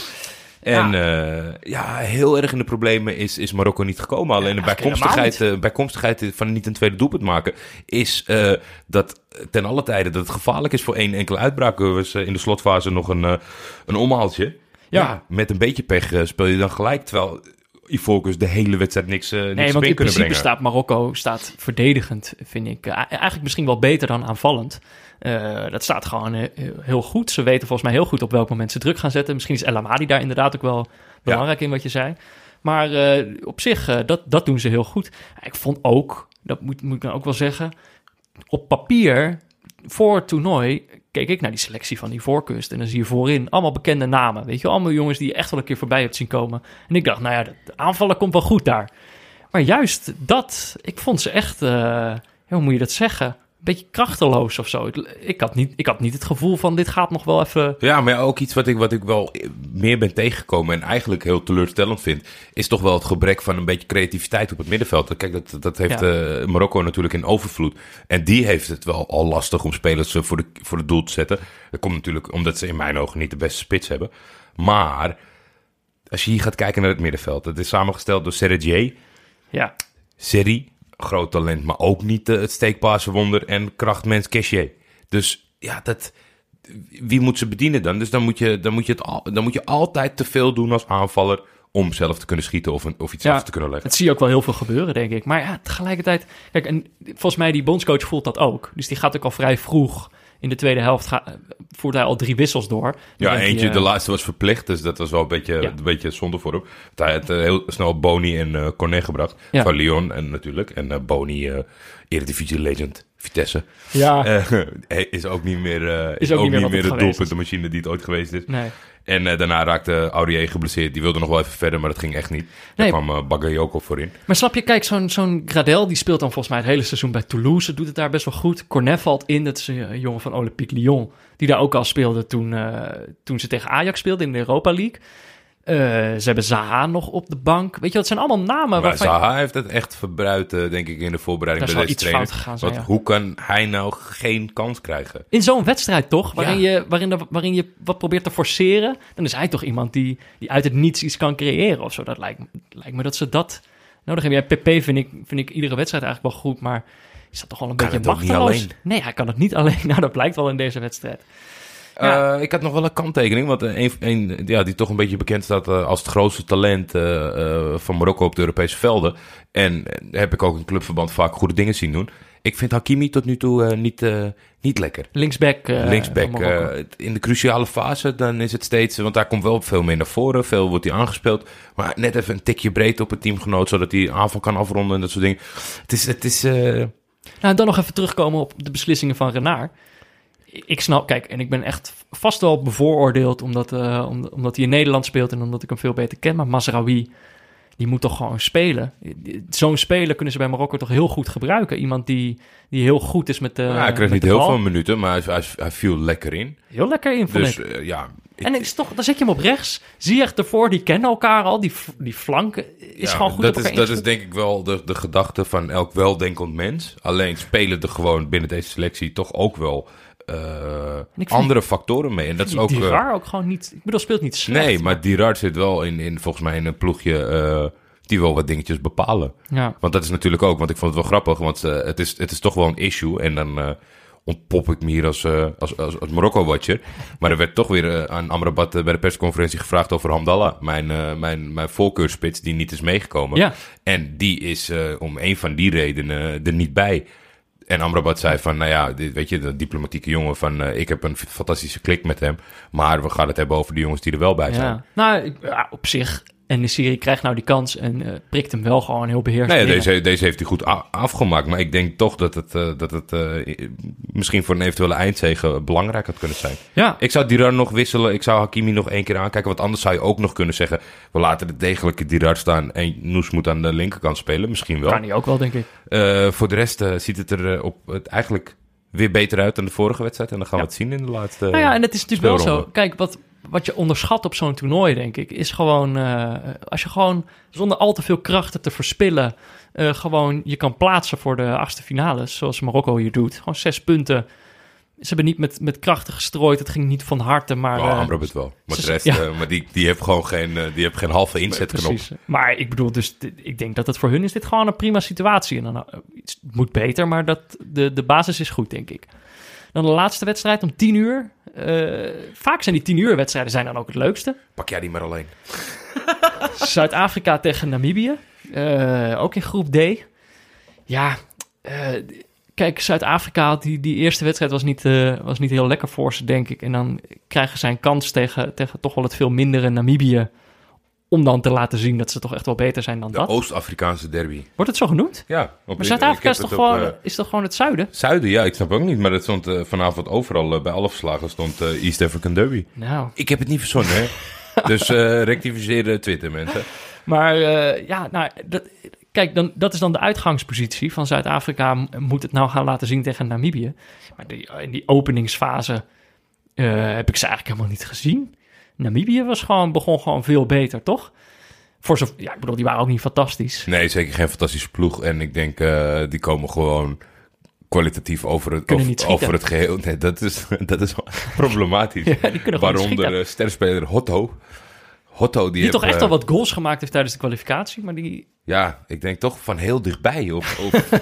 En ja. ja, heel erg in de problemen is, is Marokko niet gekomen. Alleen de bijkomstigheid, bijkomstigheid van niet een tweede doelpunt maken... is dat ten alle tijde dat het gevaarlijk is voor één enkele uitbraak. Er was in de slotfase nog een, een omhaaltje. Ja. Met een beetje pech eh, speel je dan gelijk. Terwijl Ivoorkust de hele wedstrijd niks, eh niks Nee, want in principe brengen. staat Marokko staat verdedigend, vind ik. eh, eigenlijk misschien wel beter dan aanvallend. Dat staat gewoon heel goed. Ze weten volgens mij heel goed op welk moment ze druk gaan zetten. Misschien is El Amadi daar inderdaad ook wel belangrijk in wat je zei. Maar op zich, dat, dat doen ze heel goed. Ik vond ook, dat moet, moet ik dan ook wel zeggen... op papier, voor het toernooi... keek ik naar die selectie van die voorkust. En dan zie je voorin allemaal bekende namen. Weet je, allemaal jongens die je echt wel een keer voorbij hebt zien komen. En ik dacht, nou ja, de, aanvallen komt wel goed daar. Maar juist dat, ik vond ze echt, eh, hoe moet je dat zeggen? Beetje krachteloos of zo. Ik, ik, had niet, ik had niet het gevoel van dit gaat nog wel even... Ja, maar ook iets wat ik, wat ik wel meer ben tegengekomen en eigenlijk heel teleurstellend vind, is toch wel het gebrek van een beetje creativiteit op het middenveld. Kijk, dat, dat heeft Ja. eh, Marokko natuurlijk in overvloed. En die heeft het wel al lastig om spelers eh, voor, de, voor het doel te zetten. Dat komt natuurlijk omdat ze in mijn ogen niet de beste spits hebben. Maar als je hier gaat kijken naar het middenveld, het is samengesteld door Serge, Ja, Seri, groot talent, maar ook niet eh, het steekpasenwonder en krachtmens Kesje. Dus ja, dat, wie moet ze bedienen dan? Dus dan moet je, dan moet je, het al, dan moet je altijd te veel doen als aanvaller om zelf te kunnen schieten of, een, of iets Ja, af te kunnen leggen. dat zie je ook wel heel veel gebeuren, denk ik. Maar ja, tegelijkertijd... Kijk, en volgens mij die bondscoach voelt dat ook. Dus die gaat ook al vrij vroeg in de tweede helft... Ga, voert hij al drie wissels door. Ja, eentje, hij, de laatste was verplicht, dus dat was wel een beetje, Ja. een beetje zonde voor hem. Hij had eh, heel snel Boni en Cornet gebracht, Ja. van Lyon en natuurlijk. En eh, Boni, Eredivisie legend, Vitesse. Ja, [laughs] is ook niet meer, Is ook niet meer de doelpuntenmachine die het ooit geweest is. nee. En eh, daarna raakte Aurier geblesseerd. Die wilde nog wel even verder, maar dat ging echt niet. Nee. Daar kwam uh, Bagayoko voor in. Maar snap je, kijk, zo'n zo'n Gradel, die speelt dan volgens mij het hele seizoen bij Toulouse. Doet het daar best wel goed. Cornet valt in, dat is een jongen van Olympique Lyon. Die daar ook al speelde toen, eh, toen ze tegen Ajax speelden in de Europa League. Eh, ze hebben Zaha nog op de bank. Weet je, dat zijn allemaal namen Maar waarvan... Zaha heeft het echt verbruikt, eh, denk ik, in de voorbereiding Daar bij deze iets trainer. fout gegaan zijn, Want ja. hoe kan hij nou geen kans krijgen? In zo'n wedstrijd toch, waarin, Ja. je, waarin, de, waarin je wat probeert te forceren... dan is hij toch iemand die, die uit het niets iets kan creëren of zo. Dat lijkt, me- lijkt me dat ze dat nodig hebben. Ja, PP vind ik, vind ik iedere wedstrijd eigenlijk wel goed, maar... Is dat toch wel een Kan beetje het ook niet machteloos? alleen? Nee, hij kan het niet [laughs] alleen. Nou, dat blijkt wel in deze wedstrijd. Ja. Eh, ik had nog wel een kanttekening, want eh, een, een, ja, die toch een beetje bekend staat eh, als het grootste talent van Marokko op de Europese velden. En heb ik ook in clubverband vaak goede dingen zien doen. Ik vind Hakimi tot nu toe niet, niet lekker. Linksback. Linksback. in de cruciale fase, dan is het steeds... Want daar komt wel veel meer naar voren. Veel wordt hij aangespeeld. Maar net even een tikje breed op het teamgenoot... zodat hij aanval kan afronden en dat soort dingen. Het is... Het is Nou, dan nog even terugkomen op de beslissingen van Renard. Ik snap, kijk, en ik ben echt vast wel bevooroordeeld omdat, eh, om- omdat hij in Nederland speelt en omdat ik hem veel beter ken. Maar Mazraoui, die moet toch gewoon spelen. Zo'n speler kunnen ze bij Marokko toch heel goed gebruiken. Iemand die, die heel goed is met de. ja, hij kreeg niet heel veel minuten, maar hij, hij, hij viel lekker in. Heel lekker in, vond Dus ik. eh, ja... ik- En het is toch, dan zet je hem op rechts. Zie je echt ervoor, die kennen elkaar al. Die, die flanken is ja, gewoon goed dat op is, dat is denk ik wel de, de gedachte van elk weldenkend mens. Alleen spelen er gewoon binnen deze selectie toch ook wel andere factoren mee. En dat is Die ook... eh, ook gewoon niet... Ik bedoel, speelt niet slecht. nee, maar Dirard zit wel in, in volgens mij in een ploegje eh, die wel wat dingetjes bepalen. Ja. Want dat is natuurlijk ook, want ik vond het wel grappig, want eh, het, is, het is toch wel een issue. En dan eh, ontpop ik me hier als, eh, als, als, als Marokko-watcher. Maar er werd toch weer aan Amrabat bij de persconferentie gevraagd over Hamdallah. Mijn, mijn, mijn voorkeurspits die niet is meegekomen. Ja. En die is om een van die redenen er niet bij. En Amrabat zei van, nou ja, dit, weet je, de diplomatieke jongen van... eh, ik heb een fantastische klik met hem. Maar we gaan het hebben over de jongens die er wel bij zijn. Ja. Nou, ik- ja, op zich. En de serie krijgt nou die kans en eh, prikt hem wel gewoon heel beheerst. Nee, binnen. deze, deze heeft hij goed afgemaakt. Maar ik denk toch dat het, eh, dat het eh, misschien voor een eventuele eindzege belangrijk had kunnen zijn. Ja, Ik zou Dirar nog wisselen. Ik zou Hakimi nog één keer aankijken. Want anders zou je ook nog kunnen zeggen... we laten de degelijke Dirar staan... en Noes moet aan de linkerkant spelen. Misschien wel. kan hij ook wel, denk ik. Voor de rest ziet het er op het eigenlijk weer beter uit dan de vorige wedstrijd. En dan gaan Ja. we het zien in de laatste nou ja, en het is natuurlijk wel zo. Kijk, wat, wat je onderschat op zo'n toernooi, denk ik, is gewoon... eh, als je gewoon zonder al te veel krachten te verspillen... eh, gewoon je kan plaatsen voor de achtste finales, zoals Marokko hier doet. Gewoon zes punten. Ze hebben niet met, met krachten gestrooid. Het ging niet van harte, maar... Maar eh, Amrabat wel. Maar de rest, ja. maar die, die heeft gewoon geen, die heeft geen halve inzetknop. Precies. Maar ik bedoel, dus ik denk dat het voor hun is dit gewoon een prima situatie. En dan, het moet beter, maar dat, de, de basis is goed, denk ik. Dan de laatste wedstrijd om tien uur. Eh, vaak zijn die tien uur wedstrijden zijn dan ook het leukste. Pak jij die maar alleen. [laughs] Zuid-Afrika tegen Namibië. Eh, ook in groep D. Ja, eh, kijk, Zuid-Afrika, had die, die eerste wedstrijd was niet, was niet heel lekker voor ze, denk ik. En dan krijgen zij een kans tegen, tegen toch wel het veel mindere Namibië om dan te laten zien dat ze toch echt wel beter zijn dan De dat. Oost-Afrikaanse derby. Wordt het zo genoemd? Ja. op- Maar Zuid-Afrika ik is toch, op, gewoon, eh, is toch gewoon het zuiden? Zuiden, ja, ik snap ook niet. Maar dat stond eh, vanavond overal, eh, bij alle verslagen stond East African Derby. Nou, Ik heb het niet verzonnen, hè. [laughs] dus rectificeer de Twitter, mensen. Maar ja, nou, dat, kijk, dan, dat is dan de uitgangspositie van Zuid-Afrika. Moet het nou gaan laten zien tegen Namibië. Maar die, in die openingsfase heb ik ze eigenlijk helemaal niet gezien. Namibië was gewoon, begon gewoon veel beter, toch? Voor zo, ja, ik bedoel, die waren ook niet fantastisch. Nee, zeker geen fantastische ploeg. En ik denk, eh, die komen gewoon kwalitatief over het, over, het geheel. Nee, dat is, [laughs] dat is problematisch. [laughs] Ja, die Waaronder schieten. eh, sterspeler Hotto. Hotto, die, Die heeft, toch echt eh, al wat goals gemaakt heeft tijdens de kwalificatie. Maar die Ja, ik denk toch van heel dichtbij. Op,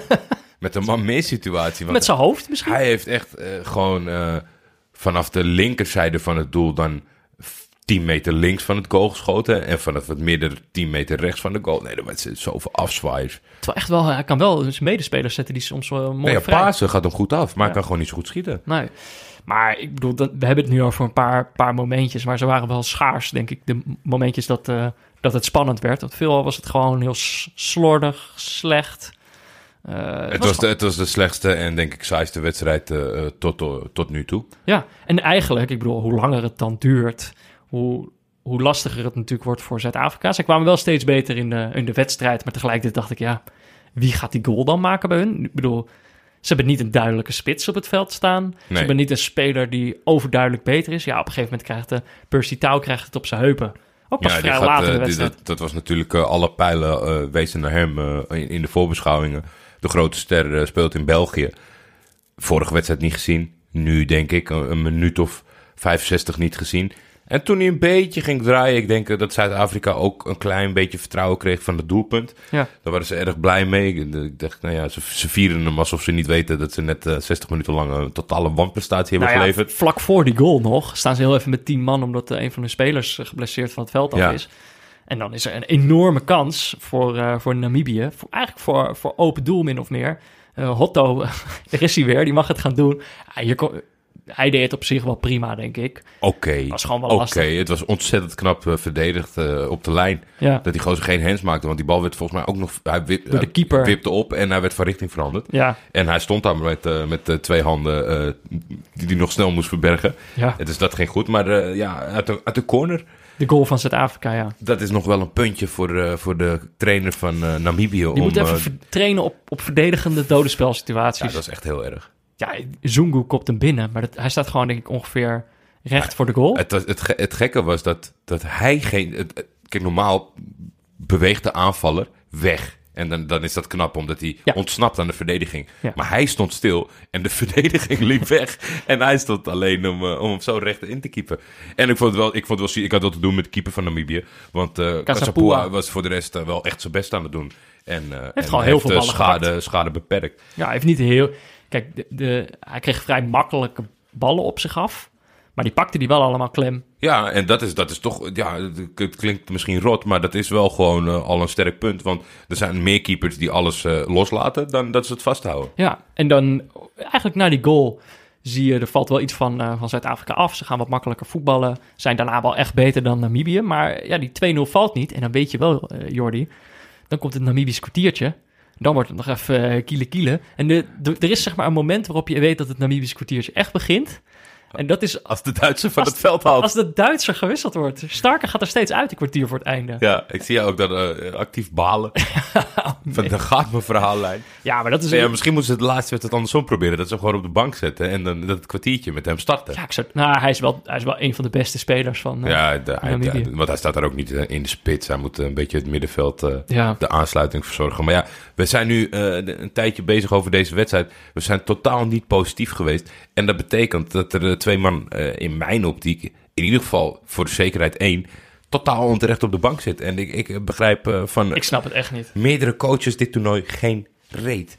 [laughs] met een man meer situatie. Want met zijn hoofd misschien. hij heeft echt eh, gewoon eh, vanaf de linkerzijde van het doel dan 10 meter links van het goal geschoten. En vanaf het midden 10 meter rechts van de goal. Nee, er was zoveel afzwaaiers. Terwijl echt wel, hij kan wel zijn medespelers zetten die soms wel mooi Nee, ja, vrij. Pasen gaat hem goed af, maar hij Ja. kan gewoon niet zo goed schieten. Nee. Maar ik bedoel, dat, we hebben het nu over een paar, paar momentjes, maar ze waren wel schaars, denk ik. De momentjes dat, eh, dat het spannend werd. Want veelal was het gewoon heel slordig, slecht. Eh, Het was, de, het was de slechtste en denk ik saaiste wedstrijd eh, eh, tot, eh, tot nu toe. Ja, en eigenlijk, ik bedoel, hoe langer het dan duurt, hoe, hoe lastiger het natuurlijk wordt voor Zuid-Afrika. Ze kwamen wel steeds beter in de, in de wedstrijd, maar tegelijkertijd dacht ik, ja, wie gaat die goal dan maken bij hun? Ik bedoel, ze hebben niet een duidelijke spits op het veld staan. Ze hebben niet een speler die overduidelijk beter is. Ja, op een gegeven moment krijgt de Percy Tau krijgt het op zijn heupen. Ook pas die vrij gaat, eh, de die- wedstrijd. dat, dat was natuurlijk eh, alle pijlen eh, wezen naar hem eh, in, in de voorbeschouwingen. De grote ster eh, speelt in België. Vorige wedstrijd niet gezien. Nu denk ik een, een minuut of 65 niet gezien. En toen hij een beetje ging draaien, ik denk eh, dat Zuid-Afrika ook een klein beetje vertrouwen kreeg van het doelpunt. Ja. Daar waren ze erg blij mee. Ik- dacht, nou ja, ze, ze vieren hem alsof ze niet weten dat ze net eh, 60 minuten lang een totale wanprestatie hebben Nou ja, geleverd. vlak voor die goal nog staan ze heel even met tien man... omdat eh, een van hun spelers eh, geblesseerd van het veld af Ja. is. En dan is er een enorme kans voor, eh, voor Namibië. Voor, eigenlijk voor, voor open doel min of meer. Eh, Hotto, [laughs] daar is hij weer, die mag het gaan doen. Ja, hier kon- hij deed het op zich wel prima, denk ik. Oké, Was gewoon wel oké. lastig. Het was ontzettend knap eh, verdedigd eh, op de lijn. Ja, Dat die gozer geen hands maakte, want die bal werd volgens mij ook nog... Hij wip, Door de hij keeper. wipte op en hij werd van richting veranderd. ja, En hij stond daar met, eh, met twee handen die hij nog snel moest verbergen. ja. Dus dat ging goed, maar ja, uit de, uit de corner... De goal van Zuid-Afrika, ja. Dat is nog wel een puntje voor, voor de trainer van Namibië. Die om, moet even trainen op, op verdedigende dodenspelsituaties. ja, Ja, dat is echt heel erg. Zungu kopt hem binnen. Maar dat, hij staat gewoon, denk ik, ongeveer recht voor de goal. Het, het, het gekke was dat, dat hij geen... het- kijk, normaal beweegt de aanvaller weg. En dan, dan is dat knap, omdat hij Ja. ontsnapt aan de verdediging. Ja. Maar hij stond stil en de [laughs] verdediging liep weg. En hij stond alleen om, eh, om hem zo recht in te keepen. En ik vond het wel, ik vond het wel ik had wat te doen met de keeper van Namibië. Want. Kasapua was voor de rest eh, wel echt zijn best aan het doen. En, en gewoon heel veel schade, schade beperkt. Ja, hij heeft niet heel... Kijk, de, de, hij kreeg vrij makkelijke ballen op zich af. Maar die pakte die wel allemaal klem. Ja, en dat is, dat is toch, ja, het- klinkt misschien rot, maar dat is wel gewoon eh, al een sterk punt. Want er zijn meer keepers die alles eh, loslaten dan dat ze het vasthouden. Ja, en dan eigenlijk na die goal zie je, er valt wel iets van, eh, van Zuid-Afrika af. Ze gaan wat makkelijker voetballen. Zijn daarna wel echt beter dan Namibië. Maar ja, die 2-0 valt niet. En dan weet je wel, Jordi, dan komt het Namibisch kwartiertje. Dan wordt het nog even eh, kiele kiele. En er is zeg maar een moment waarop je weet dat het Namibisch kwartiertje echt begint. En dat is Als de Duitser van het veld haalt. als de Duitser gewisseld wordt. Starker gaat er steeds uit, een kwartier voor het einde. Ja, ik zie jou ook dat eh, actief balen. [laughs] Van, dan gaat mijn verhaallijn. Ja, maar dat is... Nee, ja, misschien moeten ze het laatste wedstrijd andersom proberen. Dat ze hem gewoon op de bank zetten en dan dat kwartiertje met hem starten. Ja, ik zou, nou, hij is, wel, hij is wel een van de beste spelers van... eh, Ja, de- hij- want hij staat daar ook niet eh, in de spits. Hij moet een beetje het middenveld Ja. de aansluiting verzorgen. Maar ja, we zijn nu een tijdje bezig over deze wedstrijd. We zijn totaal niet positief geweest. En dat betekent dat er twee man eh, in mijn optiek, in ieder geval voor de zekerheid één, totaal onterecht op de bank zit. En ik, ik begrijp eh, van Ik snap het echt niet. meerdere coaches dit toernooi geen reet.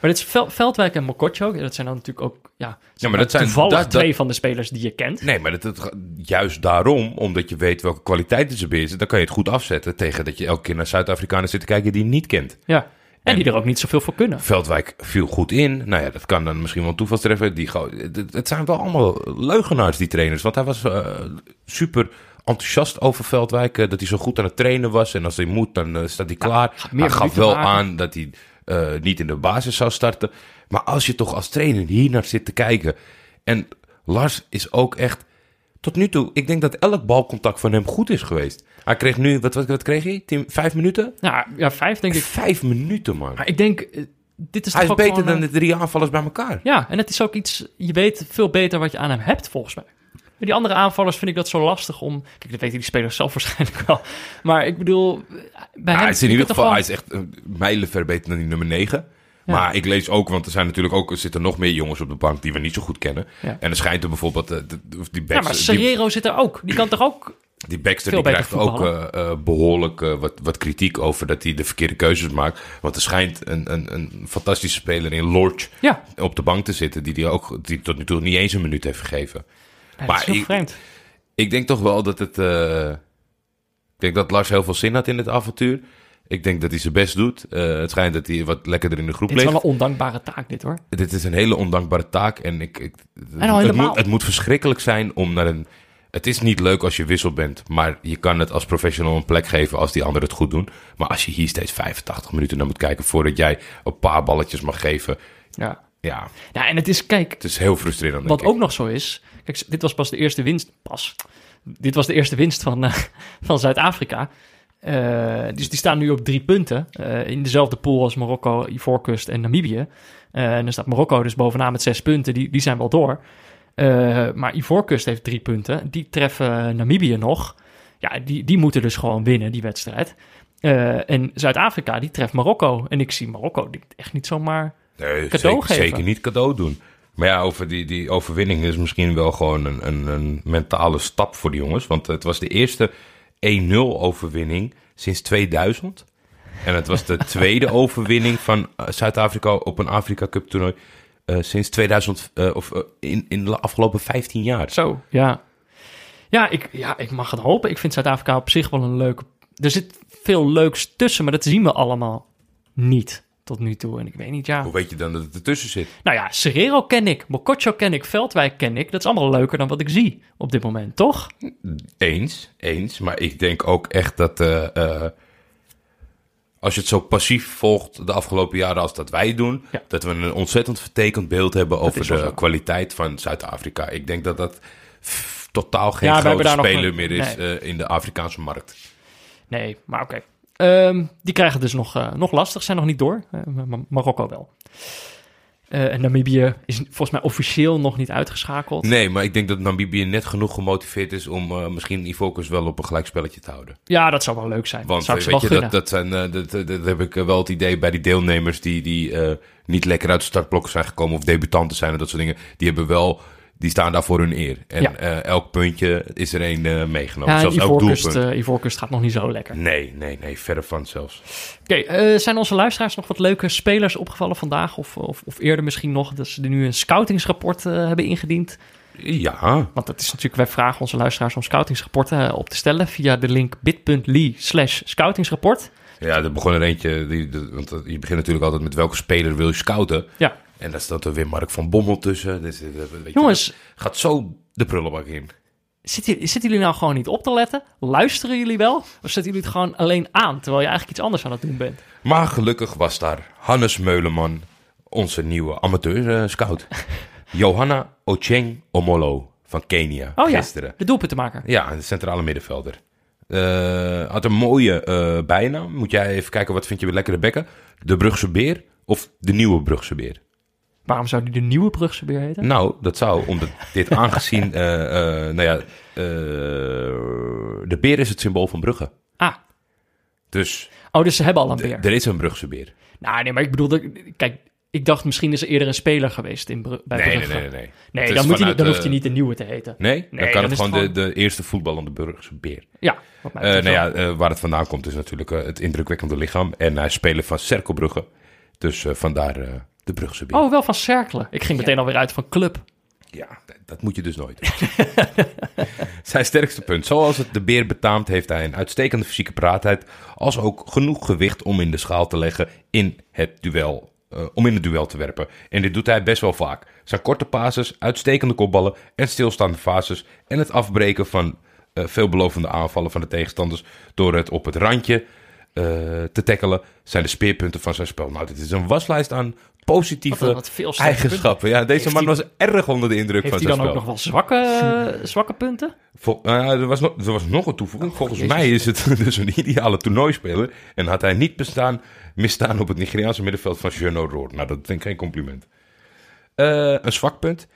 Maar dit is Vel- Veldwijk en Mokotjo. Dat zijn dan natuurlijk ook... Ja, Ja, maar dat zijn toevallig dat- dat- twee van de spelers die je kent. Nee, maar dat, dat- juist daarom, omdat je weet welke kwaliteiten ze bezitten, dan kan je het goed afzetten tegen dat je elke keer naar Zuid-Afrikanen zit te kijken die je niet kent. Ja. En, En- die er ook niet zoveel voor kunnen. Veldwijk viel goed in. Nou ja, dat kan dan misschien wel een toevalstreffer. Die, het, zijn wel allemaal leugenaars, die trainers. Want hij was eh, super enthousiast over Veldwijk. eh, dat hij zo goed aan het trainen was. En als hij moet, dan eh, staat hij klaar. hij gaf wel maken. aan dat hij niet in de basis zou starten. Maar als je toch als trainer hier naar zit te kijken. En Lars is ook echt. Tot nu toe, ik denk dat elk balcontact van hem goed is geweest. Hij kreeg nu, wat, wat, wat kreeg hij? Tien, vijf minuten? Ja, ja, vijf denk ik. Vijf minuten, man. Maar ik denk, eh, dit is Hij is beter dan eh, de drie aanvallers bij elkaar. Ja, en het is ook iets, je weet veel beter wat je aan hem hebt, volgens mij. Die andere aanvallers vind ik dat zo lastig om... Kijk, dat weten die spelers zelf [laughs] waarschijnlijk wel. Maar ik bedoel, bij Ja, hem... hij is in ieder geval, hij is echt een mijlenver beter dan die nummer 9. Ja. Maar ik lees ook, want er zijn natuurlijk ook, er zitten nog meer jongens op de bank die we niet zo goed kennen. Ja. En er schijnt er bijvoorbeeld, eh, de- die Ja, maar die, Serrero zit er ook. Die kan toch ook... die, Baxter die krijgt ook eh, eh, behoorlijk eh, wat, wat kritiek over dat hij de verkeerde keuzes maakt. Want er schijnt een, een, een fantastische speler in Lorch Ja, op de bank te zitten, die, die, ook, die tot nu toe niet eens een minuut heeft gegeven. ja dat Maar is heel ik- vreemd. Ik denk toch wel dat het. ik denk dat Lars heel veel zin had in het avontuur. Ik denk dat hij zijn best doet. Het schijnt dat hij wat lekkerder in de groep Dit is ligt. wel een ondankbare taak, dit hoor. Dit is een hele ondankbare taak. En ik, het, moet, het moet verschrikkelijk zijn om naar een. Het is niet leuk als je wissel bent, maar je kan het als professional een plek geven als die anderen het goed doen. Maar als je hier steeds 85 minuten naar moet kijken voordat jij een paar balletjes mag geven, Ja. ja, Ja, en het is, kijk, het is heel frustrerend. Wat ook nog zo is. Kijk, dit was pas de eerste winst. Pas. Dit was de eerste winst van, eh, [laughs] van Zuid-Afrika. Eh, dus die staan nu op drie punten. eh, in dezelfde pool als Marokko, Ivoorkust en Namibië. En dan staat Marokko dus bovenaan met zes punten. Die, die zijn wel door. Eh, maar Ivoorkust heeft drie punten. Die treffen Namibië nog. Ja, die, die moeten dus gewoon winnen, die wedstrijd. Eh, en Zuid-Afrika, die treft Marokko. En ik zie Marokko die echt niet zomaar... Nee, cadeau zeker, geven. zeker niet cadeau doen. Maar ja, over die, die overwinning is misschien wel gewoon een, een, een mentale stap voor die jongens. Want het was de eerste 1-0 overwinning sinds 2000. En het was de [laughs] tweede overwinning van Zuid-Afrika op een Afrika Cup toernooi sinds 2000, eh, of eh, in, in de afgelopen 15 jaar. Zo, ja. Ja ik, ja, ik mag het hopen. Ik vind Zuid-Afrika op zich wel een leuke... Er zit veel leuks tussen, maar dat zien we allemaal niet tot nu toe. En ik weet niet, ja... Hoe weet je dan dat het ertussen zit? Nou ja, Serrero ken ik, Mokotjo ken ik, Veldwijk ken ik. Dat is allemaal leuker dan wat ik zie op dit moment, toch? Eens, eens. Maar ik denk ook echt dat eh, eh, als je het zo passief volgt de afgelopen jaren als dat wij doen, Ja. dat we een ontzettend vertekend beeld hebben over de zo. kwaliteit van Zuid-Afrika. Ik denk dat dat totaal geen Ja, grote speler een- meer is nee. eh, in de Afrikaanse markt. Nee, maar oké. Ehm, die krijgen dus nog, eh, nog lastig, zijn nog niet door. Eh, Marokko wel. Eh, en Namibië is volgens mij officieel nog niet uitgeschakeld. Nee, maar ik denk dat Namibië net genoeg gemotiveerd is om eh, misschien Ivokus wel op een gelijkspelletje te houden. Ja, dat zou wel leuk zijn. Want weet je, dat, dat, zijn, eh, dat, heb ik wel het idee bij die deelnemers die, die niet lekker uit de startblokken zijn gekomen of debutanten zijn en dat soort dingen. Die hebben wel, die staan daar voor hun eer. En Ja. eh, elk puntje is er één eh, meegenomen. ja, Zelfs elk Ivoorkust, doelpunt. eh, Ivoorkust gaat nog niet zo lekker. Nee, nee, nee, verre van zelfs. Oké, zijn onze luisteraars nog wat leuke spelers opgevallen vandaag? Of, of, of eerder misschien nog, dat ze nu een scoutingsrapport hebben ingediend? Ja, Want dat is natuurlijk, wij vragen onze luisteraars om scoutingsrapporten op te stellen via de link bit.ly slash scoutingsrapport. ja, er begon er eentje, die, de- want je begint natuurlijk altijd met welke speler wil je scouten. Ja, En daar staat er weer Mark van Bommel tussen. Dus, eh, weet jongens, gaat zo de prullenbak in. zitten, zitten jullie nou gewoon niet op te letten? Luisteren jullie wel? Of zetten jullie het gewoon alleen aan, terwijl je eigenlijk iets anders aan het doen bent? Maar gelukkig was daar Hannes Meuleman, onze nieuwe amateur-scout. [laughs] Johanna Ocheng Omolo van Kenia, Oh ja, gisteren. de doelpuntenmaker. Ja, de centrale middenvelder. Eh, had een mooie eh bijnaam. Moet jij even kijken, wat vind je lekkere bekken? De Brugse Beer of de Nieuwe Brugse Beer? Waarom zou die de nieuwe Brugse beer heten? Nou, dat zou, omdat dit [laughs] aangezien... eh, eh, nou ja, eh, de beer is het symbool van Brugge. Ah, Dus oh, dus ze hebben al een beer. er is een Brugse beer. Nou, nee, maar ik bedoel, kijk, ik dacht misschien is er eerder een speler geweest in Bru- bij Nee, nee, Brugge. nee, nee. nee. Nee, Het is dan, moet hij, dan hoeft hij niet de nieuwe te heten. Nee? Dan Nee, kan dan het is gewoon het de, de eerste voetballende Brugse beer. Ja, wat mij nou ja, waar het vandaan komt is natuurlijk het indrukwekkende lichaam. En hij is speler van Cerkelbrugge. Dus vandaar de Brugse beer. Oh, wel van Cerkelen. Ik ging meteen alweer uit van club. Ja, dat moet je dus nooit doen. [laughs] Zijn sterkste punt. Zoals het de beer betaamt, heeft hij een uitstekende fysieke paraatheid. Als ook genoeg gewicht om in de schaal te leggen in het duel. eh, om in het duel te werpen. En dit doet hij best wel vaak. Zijn korte passes, uitstekende kopballen en stilstaande fases. En het afbreken van eh, veelbelovende aanvallen van de tegenstanders door het op het randje eh, te tackelen, zijn de speerpunten van zijn spel. Nou, dit is een waslijst aan positieve Wat- wat veel sterke eigenschappen. Ja, deze Heeft man was erg onder de indruk Heeft van hij dan ook nog wel zwakke, zwakke punten? Vol- nou er, was nog, er was nog een toevoeging. Volgens Jezus. mij is het [laughs] dus een ideale toernooispeler. En had hij niet bestaan, misstaan op het Nigeriaanse middenveld van Jeannot Roord. Nou, dat vind ik geen compliment. Eh, een zwak punt.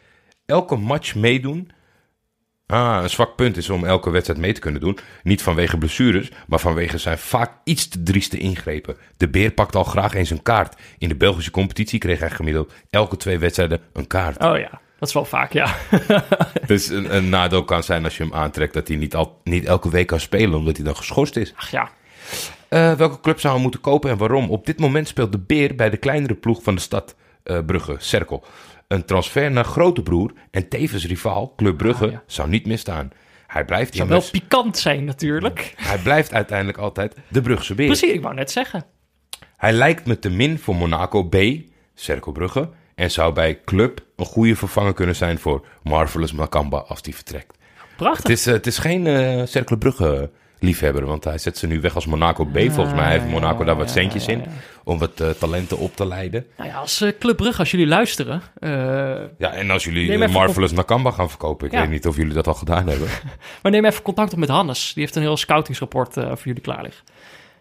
Elke match meedoen. Ah, een zwak punt is om elke wedstrijd mee te kunnen doen. Niet vanwege blessures, maar vanwege zijn vaak iets te drieste ingrepen. De Beer pakt al graag eens een kaart. In de Belgische competitie kreeg hij gemiddeld elke twee wedstrijden een kaart. Oh ja, dat is wel vaak, ja. [laughs] Dus een, een nadeel kan zijn als je hem aantrekt dat hij niet, al, niet elke week kan spelen, omdat hij dan geschorst is. Ach ja, Eh, welke club zou hij moeten kopen en waarom? Op dit moment speelt de Beer bij de kleinere ploeg van de stad eh, Brugge, Cerkel. Een transfer naar grote broer en tevens rivaal, Club Brugge, Ah, ja. zou niet misstaan. Hij blijft, zou wel pikant zijn natuurlijk. hij blijft uiteindelijk altijd de Brugse Beer. Precies, ik wou net zeggen. Hij lijkt me te min voor Monaco B, Cerkel Brugge, en zou bij Club een goede vervanger kunnen zijn voor Marvelous Makamba als die vertrekt. Prachtig. Het is, eh, het is geen Cercle Brugge liefhebber, want hij zet ze nu weg als Monaco B. Volgens mij heeft Monaco daar wat centjes in om wat eh, talenten op te leiden. Nou ja, als eh, Club Brugge, als jullie luisteren... eh, Ja, en als jullie Marvelous Nakamba gaan verkopen, ik Ja. weet niet of jullie dat al gedaan hebben. [laughs] maar neem even contact op met Hannes. Die heeft een heel scoutingsrapport voor jullie klaar liggen.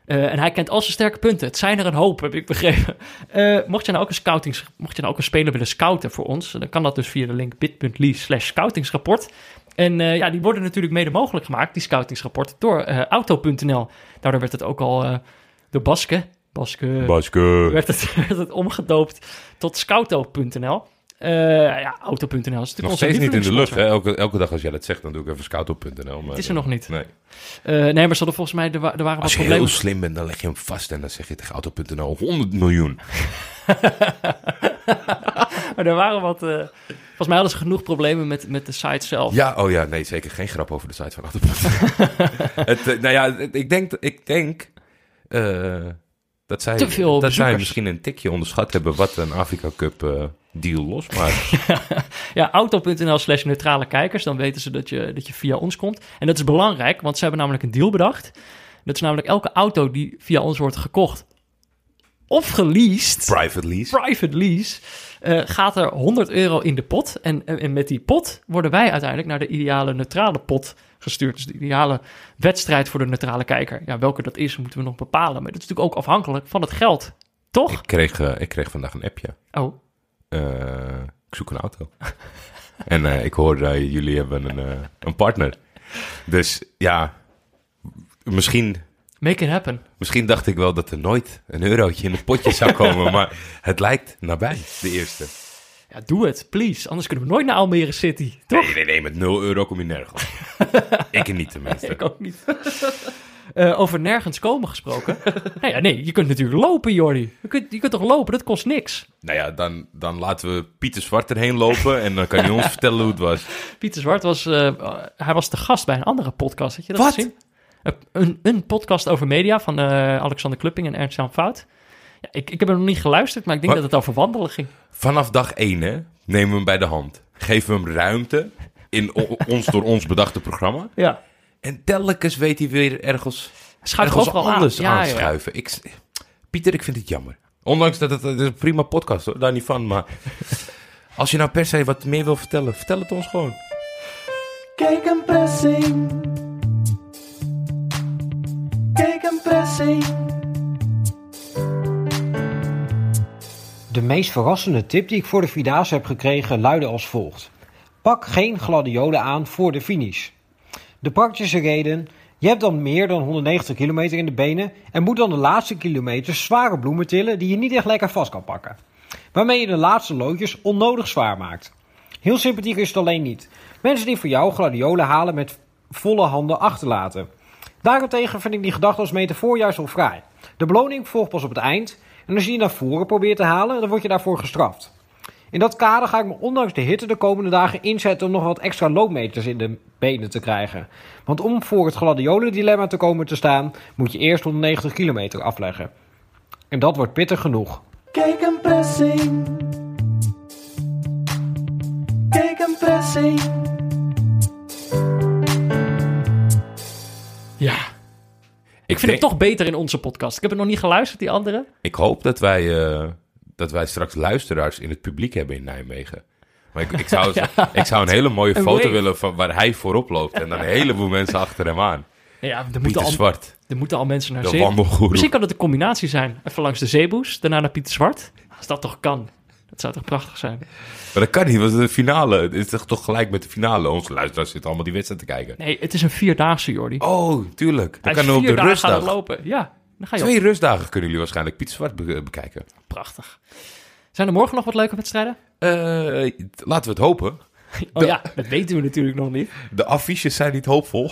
En hij kent al zijn sterke punten. Het zijn er een hoop, heb ik begrepen. [laughs] Mocht, je nou ook een scoutings, mocht je nou ook een speler willen scouten voor ons... dan kan dat dus via de link bit.ly slash scoutingsrapport. En eh, ja, die worden natuurlijk mede mogelijk gemaakt, die scoutingsrapporten, door eh, auto.nl. Daardoor werd het ook al eh door Baske... Baske... Baske. werd het, [laughs] werd het omgedoopt tot scouto.nl. Ja, auto.nl is natuurlijk Nog steeds niet in de lucht, hè? Elke, elke dag als jij dat zegt, dan doe ik even scout.nl. maar, Het is er nog niet. Nee. Nee, maar ze hadden volgens mij, er, wa- er waren wat Als je problemen. heel slim bent, dan leg je hem vast en dan zeg je tegen auto.nl 100 miljoen. [laughs] [laughs] Maar er waren wat, eh, volgens mij hadden ze genoeg problemen met, met de site zelf. Ja, oh ja, nee, zeker geen grap over de site van [laughs] het, eh, nou ja, ik denk, ik denk eh, dat zij, Te veel dat zij misschien een tikje onderschat hebben wat een Afrika Cup eh, deal losmaakt. [laughs] Ja, auto.nl slash neutrale kijkers, dan weten ze dat je, dat je via ons komt. En dat is belangrijk, want ze hebben namelijk een deal bedacht. Dat is namelijk elke auto die via ons wordt gekocht of geleased, Private lease. private lease, eh, gaat er 100 euro in de pot. En, en, en met die pot worden wij uiteindelijk naar de ideale neutrale pot gestuurd. Dus de ideale wedstrijd voor de neutrale kijker. Ja, welke dat is, moeten we nog bepalen. Maar dat is natuurlijk ook afhankelijk van het geld. Toch? Ik kreeg, eh, ik kreeg vandaag een appje. Oh, Eh, ik zoek een auto. [laughs] en eh, ik hoor, eh, jullie hebben een, eh, een partner. Dus ja, misschien make it happen. Misschien dacht ik wel dat er nooit een eurotje in het potje zou komen, [laughs] maar het lijkt nabij, de eerste. Ja, doe het, please. Anders kunnen we nooit naar Almere City. Toch? Nee, nee, nee, met 0 euro kom je nergens. [laughs] ik niet tenminste. Ik ook niet. [laughs] Eh, over nergens komen gesproken. nou ja, nee, je kunt natuurlijk lopen, Jordi. Je kunt, je kunt toch lopen, dat kost niks. Nou ja, dan, dan laten we Pieter Zwart erheen lopen en dan kan hij ons vertellen hoe het was. Pieter Zwart was, eh, hij was de gast bij een andere podcast. Had je dat Wat? gezien? Een, een podcast over media van eh, Alexander Klupping en Ernst-Jan Fout. Ja, ik, ik heb er nog niet geluisterd, maar ik denk dat het over wandelen ging. Vanaf dag 1 hè, nemen we hem bij de hand. Geven we hem ruimte in o- ons door ons bedachte programma. Ja, En telkens weet hij weer ergens, overal aan. anders Ja, ja, ja. aanschuiven. Ik, Pieter, ik vind het jammer. Ondanks dat het, het is een prima podcast, hoor, daar niet van. Maar als je nou per se wat meer wil vertellen, vertel het ons gewoon. Kijk een pressing. De meest verrassende tip die ik voor de Vierdaagse heb gekregen luidde als volgt. Pak geen gladiolen aan voor de finish. De praktische reden, je hebt dan meer dan 190 kilometer in de benen en moet dan de laatste kilometer zware bloemen tillen die je niet echt lekker vast kan pakken. Waarmee je de laatste loodjes onnodig zwaar maakt. Heel sympathiek is het alleen niet. Mensen die voor jou gladiolen halen met volle handen achterlaten. Daarentegen vind ik die gedachte als metafoor juist wel fraai. De beloning volgt pas op het eind. En als je die naar voren probeert te halen, dan word je daarvoor gestraft. In dat kader ga ik me ondanks de hitte de komende dagen inzetten om nog wat extra loopmeters in de benen te krijgen. Want om voor het gladiolen-dilemma te komen te staan, moet je eerst 190 kilometer afleggen. En dat wordt pittig genoeg. Kijk een pressing. Kijk een pressing. Vind het toch beter in onze podcast. Ik heb het nog niet geluisterd, die andere. Ik hoop dat wij, eh, dat wij straks luisteraars in het publiek hebben in Nijmegen. Maar ik, ik, zou, [laughs] ik zou een hele mooie [laughs] Een foto wave. willen van waar hij voorop loopt. En dan een heleboel [laughs] mensen achter hem aan. Ja, er moeten, al, Zwart, er moeten al mensen naar zee. Misschien kan het een combinatie zijn. Even langs de zeeboes, daarna naar Pieter Zwart. Als dat toch kan. Zou toch prachtig zijn. Maar dat kan niet, want de finale het is toch, toch gelijk met de finale. Onze luisteraars zitten allemaal die wedstrijd te kijken. Nee, het is een vierdaagse, Jordi. Oh, tuurlijk. Dan kan op de rustdag. lopen. Ja, dan ga je op. Twee rustdagen kunnen jullie waarschijnlijk Pieter Zwart be- bekijken. Prachtig. Zijn er morgen nog wat leuke wedstrijden? Eh, laten we het hopen. [laughs] Oh ja, dat weten we natuurlijk nog niet. De affiches zijn niet hoopvol.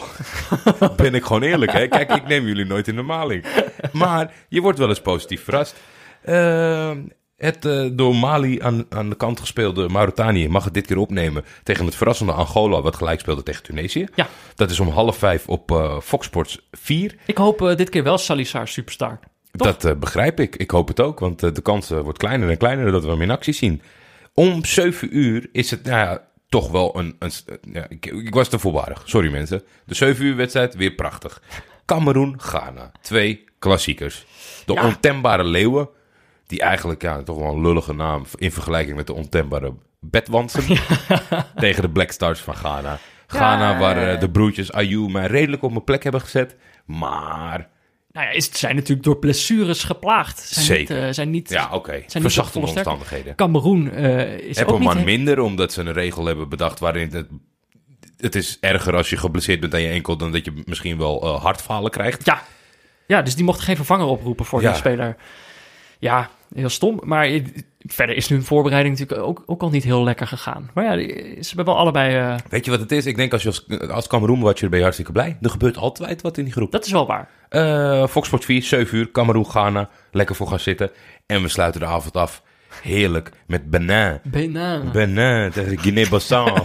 [laughs] ben ik gewoon eerlijk, hè? Kijk, ik neem jullie nooit in de maling. Maar je wordt wel eens positief verrast. Eh, het eh, door Mali aan, aan de kant gespeelde Mauritanië mag het dit keer opnemen tegen het verrassende Angola, wat gelijk speelde tegen Tunesië. Ja. Dat is om half vijf op eh, Fox Sports 4. Ik hoop eh, dit keer wel Salissar Superstar. Toch? Dat begrijp ik. Ik hoop het ook, want de kans wordt kleiner en kleiner dat we hem in actie zien. Om 7 uur is het nou ja, toch wel een... een ja, ik, ik was te voorbarig. Sorry mensen. De 7 uur wedstrijd, weer prachtig. Cameroen, Ghana. Twee klassiekers. De Ja. ontembare leeuwen. Die eigenlijk ja, toch wel een lullige naam in vergelijking met de ontembare bedwansen. [laughs] Tegen de Black Stars van Ghana. Ghana, Ja. waar eh, de broertjes Ayew mij redelijk op mijn plek hebben gezet. Maar Nou ja, is, zijn natuurlijk door blessures geplaagd. Zijn Zeker. Niet, eh, zijn niet, Ja, oké. volle sterkte. omstandigheden. Cameroen eh, is Heb ook niet... he- minder, omdat ze een regel hebben bedacht waarin het... Het is erger als je geblesseerd bent aan je enkel... dan dat je misschien wel eh, hartfalen krijgt. Ja. ja, dus die mocht geen vervanger oproepen voor Ja. die speler. Ja, heel stom. Maar verder is hun voorbereiding natuurlijk ook, ook al niet heel lekker gegaan. Maar ja, ze hebben wel allebei... eh, Weet je wat het is? Ik denk als je als, als Cameroen-watcher ben je hartstikke blij. Er gebeurt altijd wat in die groep. dat is wel waar. Eh Fox Sports 4, 7 uur, Cameroen, Ghana. Lekker voor gaan zitten. En we sluiten de avond af. Heerlijk. Met Benin. Benin. Benin tegen Guinea-Bissau.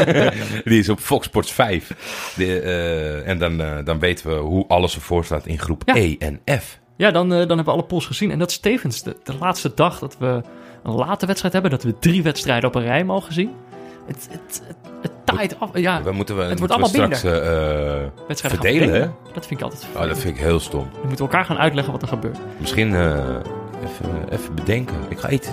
[laughs] Die is op Fox Sports 5. De, eh, en dan, dan weten we hoe alles ervoor staat in groep Ja. E en F. Ja, dan, eh, dan hebben we alle pools gezien. En dat is tevens de, de laatste dag dat we een late wedstrijd hebben. Dat we drie wedstrijden op een rij mogen zien. Het, het, het, het taait af. Ja, We moeten we, Het moeten wordt we allemaal straks eh, wedstrijden gaan verdelen. Dat vind ik altijd Oh, dat vind ik heel stom. We moeten elkaar gaan uitleggen wat er gebeurt. Misschien eh, even, even bedenken. Ik ga, iets,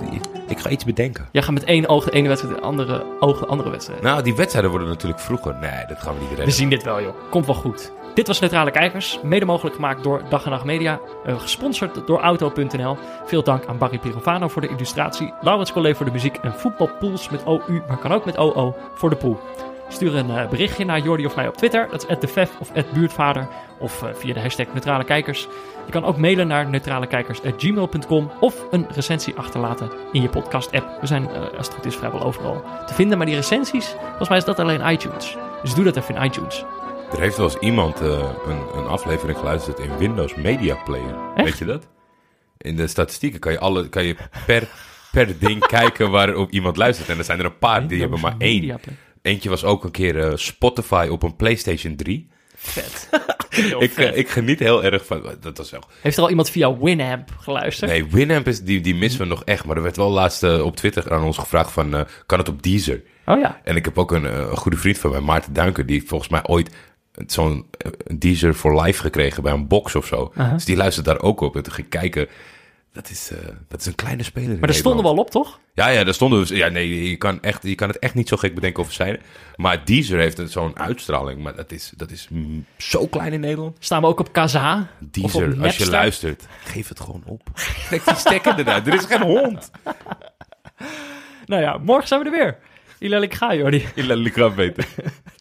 ik ga iets bedenken. Jij gaat met één oog de ene wedstrijd, de andere oog de andere wedstrijd. Nou, die wedstrijden worden natuurlijk vroeger. Nee, dat gaan we niet We redden. zien dit wel, joh. Komt wel goed. Dit was Neutrale Kijkers, mede mogelijk gemaakt door Dag en Nacht Media, eh, gesponsord door Auto.nl. Veel dank aan Barry Pirovano voor de illustratie, Laurens Collet voor de muziek en voetbalpools met OU, maar kan ook met OO voor de pool. Stuur een eh, berichtje naar Jordi of mij op Twitter, dat is @defef of @buurtvader, of eh, via de hashtag Neutrale Kijkers. Je kan ook mailen naar neutralekijkers.gmail.com of een recensie achterlaten in je podcast-app. We zijn, als het goed is, vrijwel overal te vinden, maar die recensies, volgens mij is dat alleen iTunes. Dus doe dat even in iTunes. Er heeft wel eens iemand eh, een, een aflevering geluisterd in Windows Media Player. Echt? Weet je dat? In de statistieken kan je, alle, kan je per, per ding [laughs] kijken waarop iemand luistert. En er zijn er een paar die hebben maar één. Media. Eentje was ook een keer eh, Spotify op een PlayStation 3. Vet. [laughs] Ik, vet. eh, ik geniet heel erg van... Dat was wel... Heeft er al iemand via Winamp geluisterd? Nee, Winamp is, die, die missen we nog echt. Maar er werd wel laatst op Twitter aan ons gevraagd van... eh, kan het op Deezer? Oh ja. En ik heb ook een, een goede vriend van mij, Maarten Duinker... die volgens mij ooit zo'n eh, Deezer for Life gekregen bij een box of zo. Dus die luistert daar ook op. En toen ging ik kijken... Dat is, eh, dat is een kleine speler Maar daar stonden we Nederland. al op, toch? Ja, ja, daar stonden we... Ja, nee, je kan, echt, je kan het echt niet zo gek bedenken over zijn. Maar Deezer heeft een- zo'n uitstraling. Maar dat is, dat is mm, zo klein in Nederland. Staan we ook op Kaza? Of op Deezer, als je luistert, geef het gewoon op. Trek die stekker eruit. Er is geen hond. [laughs] Nou ja, morgen zijn we er weer. Ilel, ik ga, Jordi. Ik laat het weten. [laughs]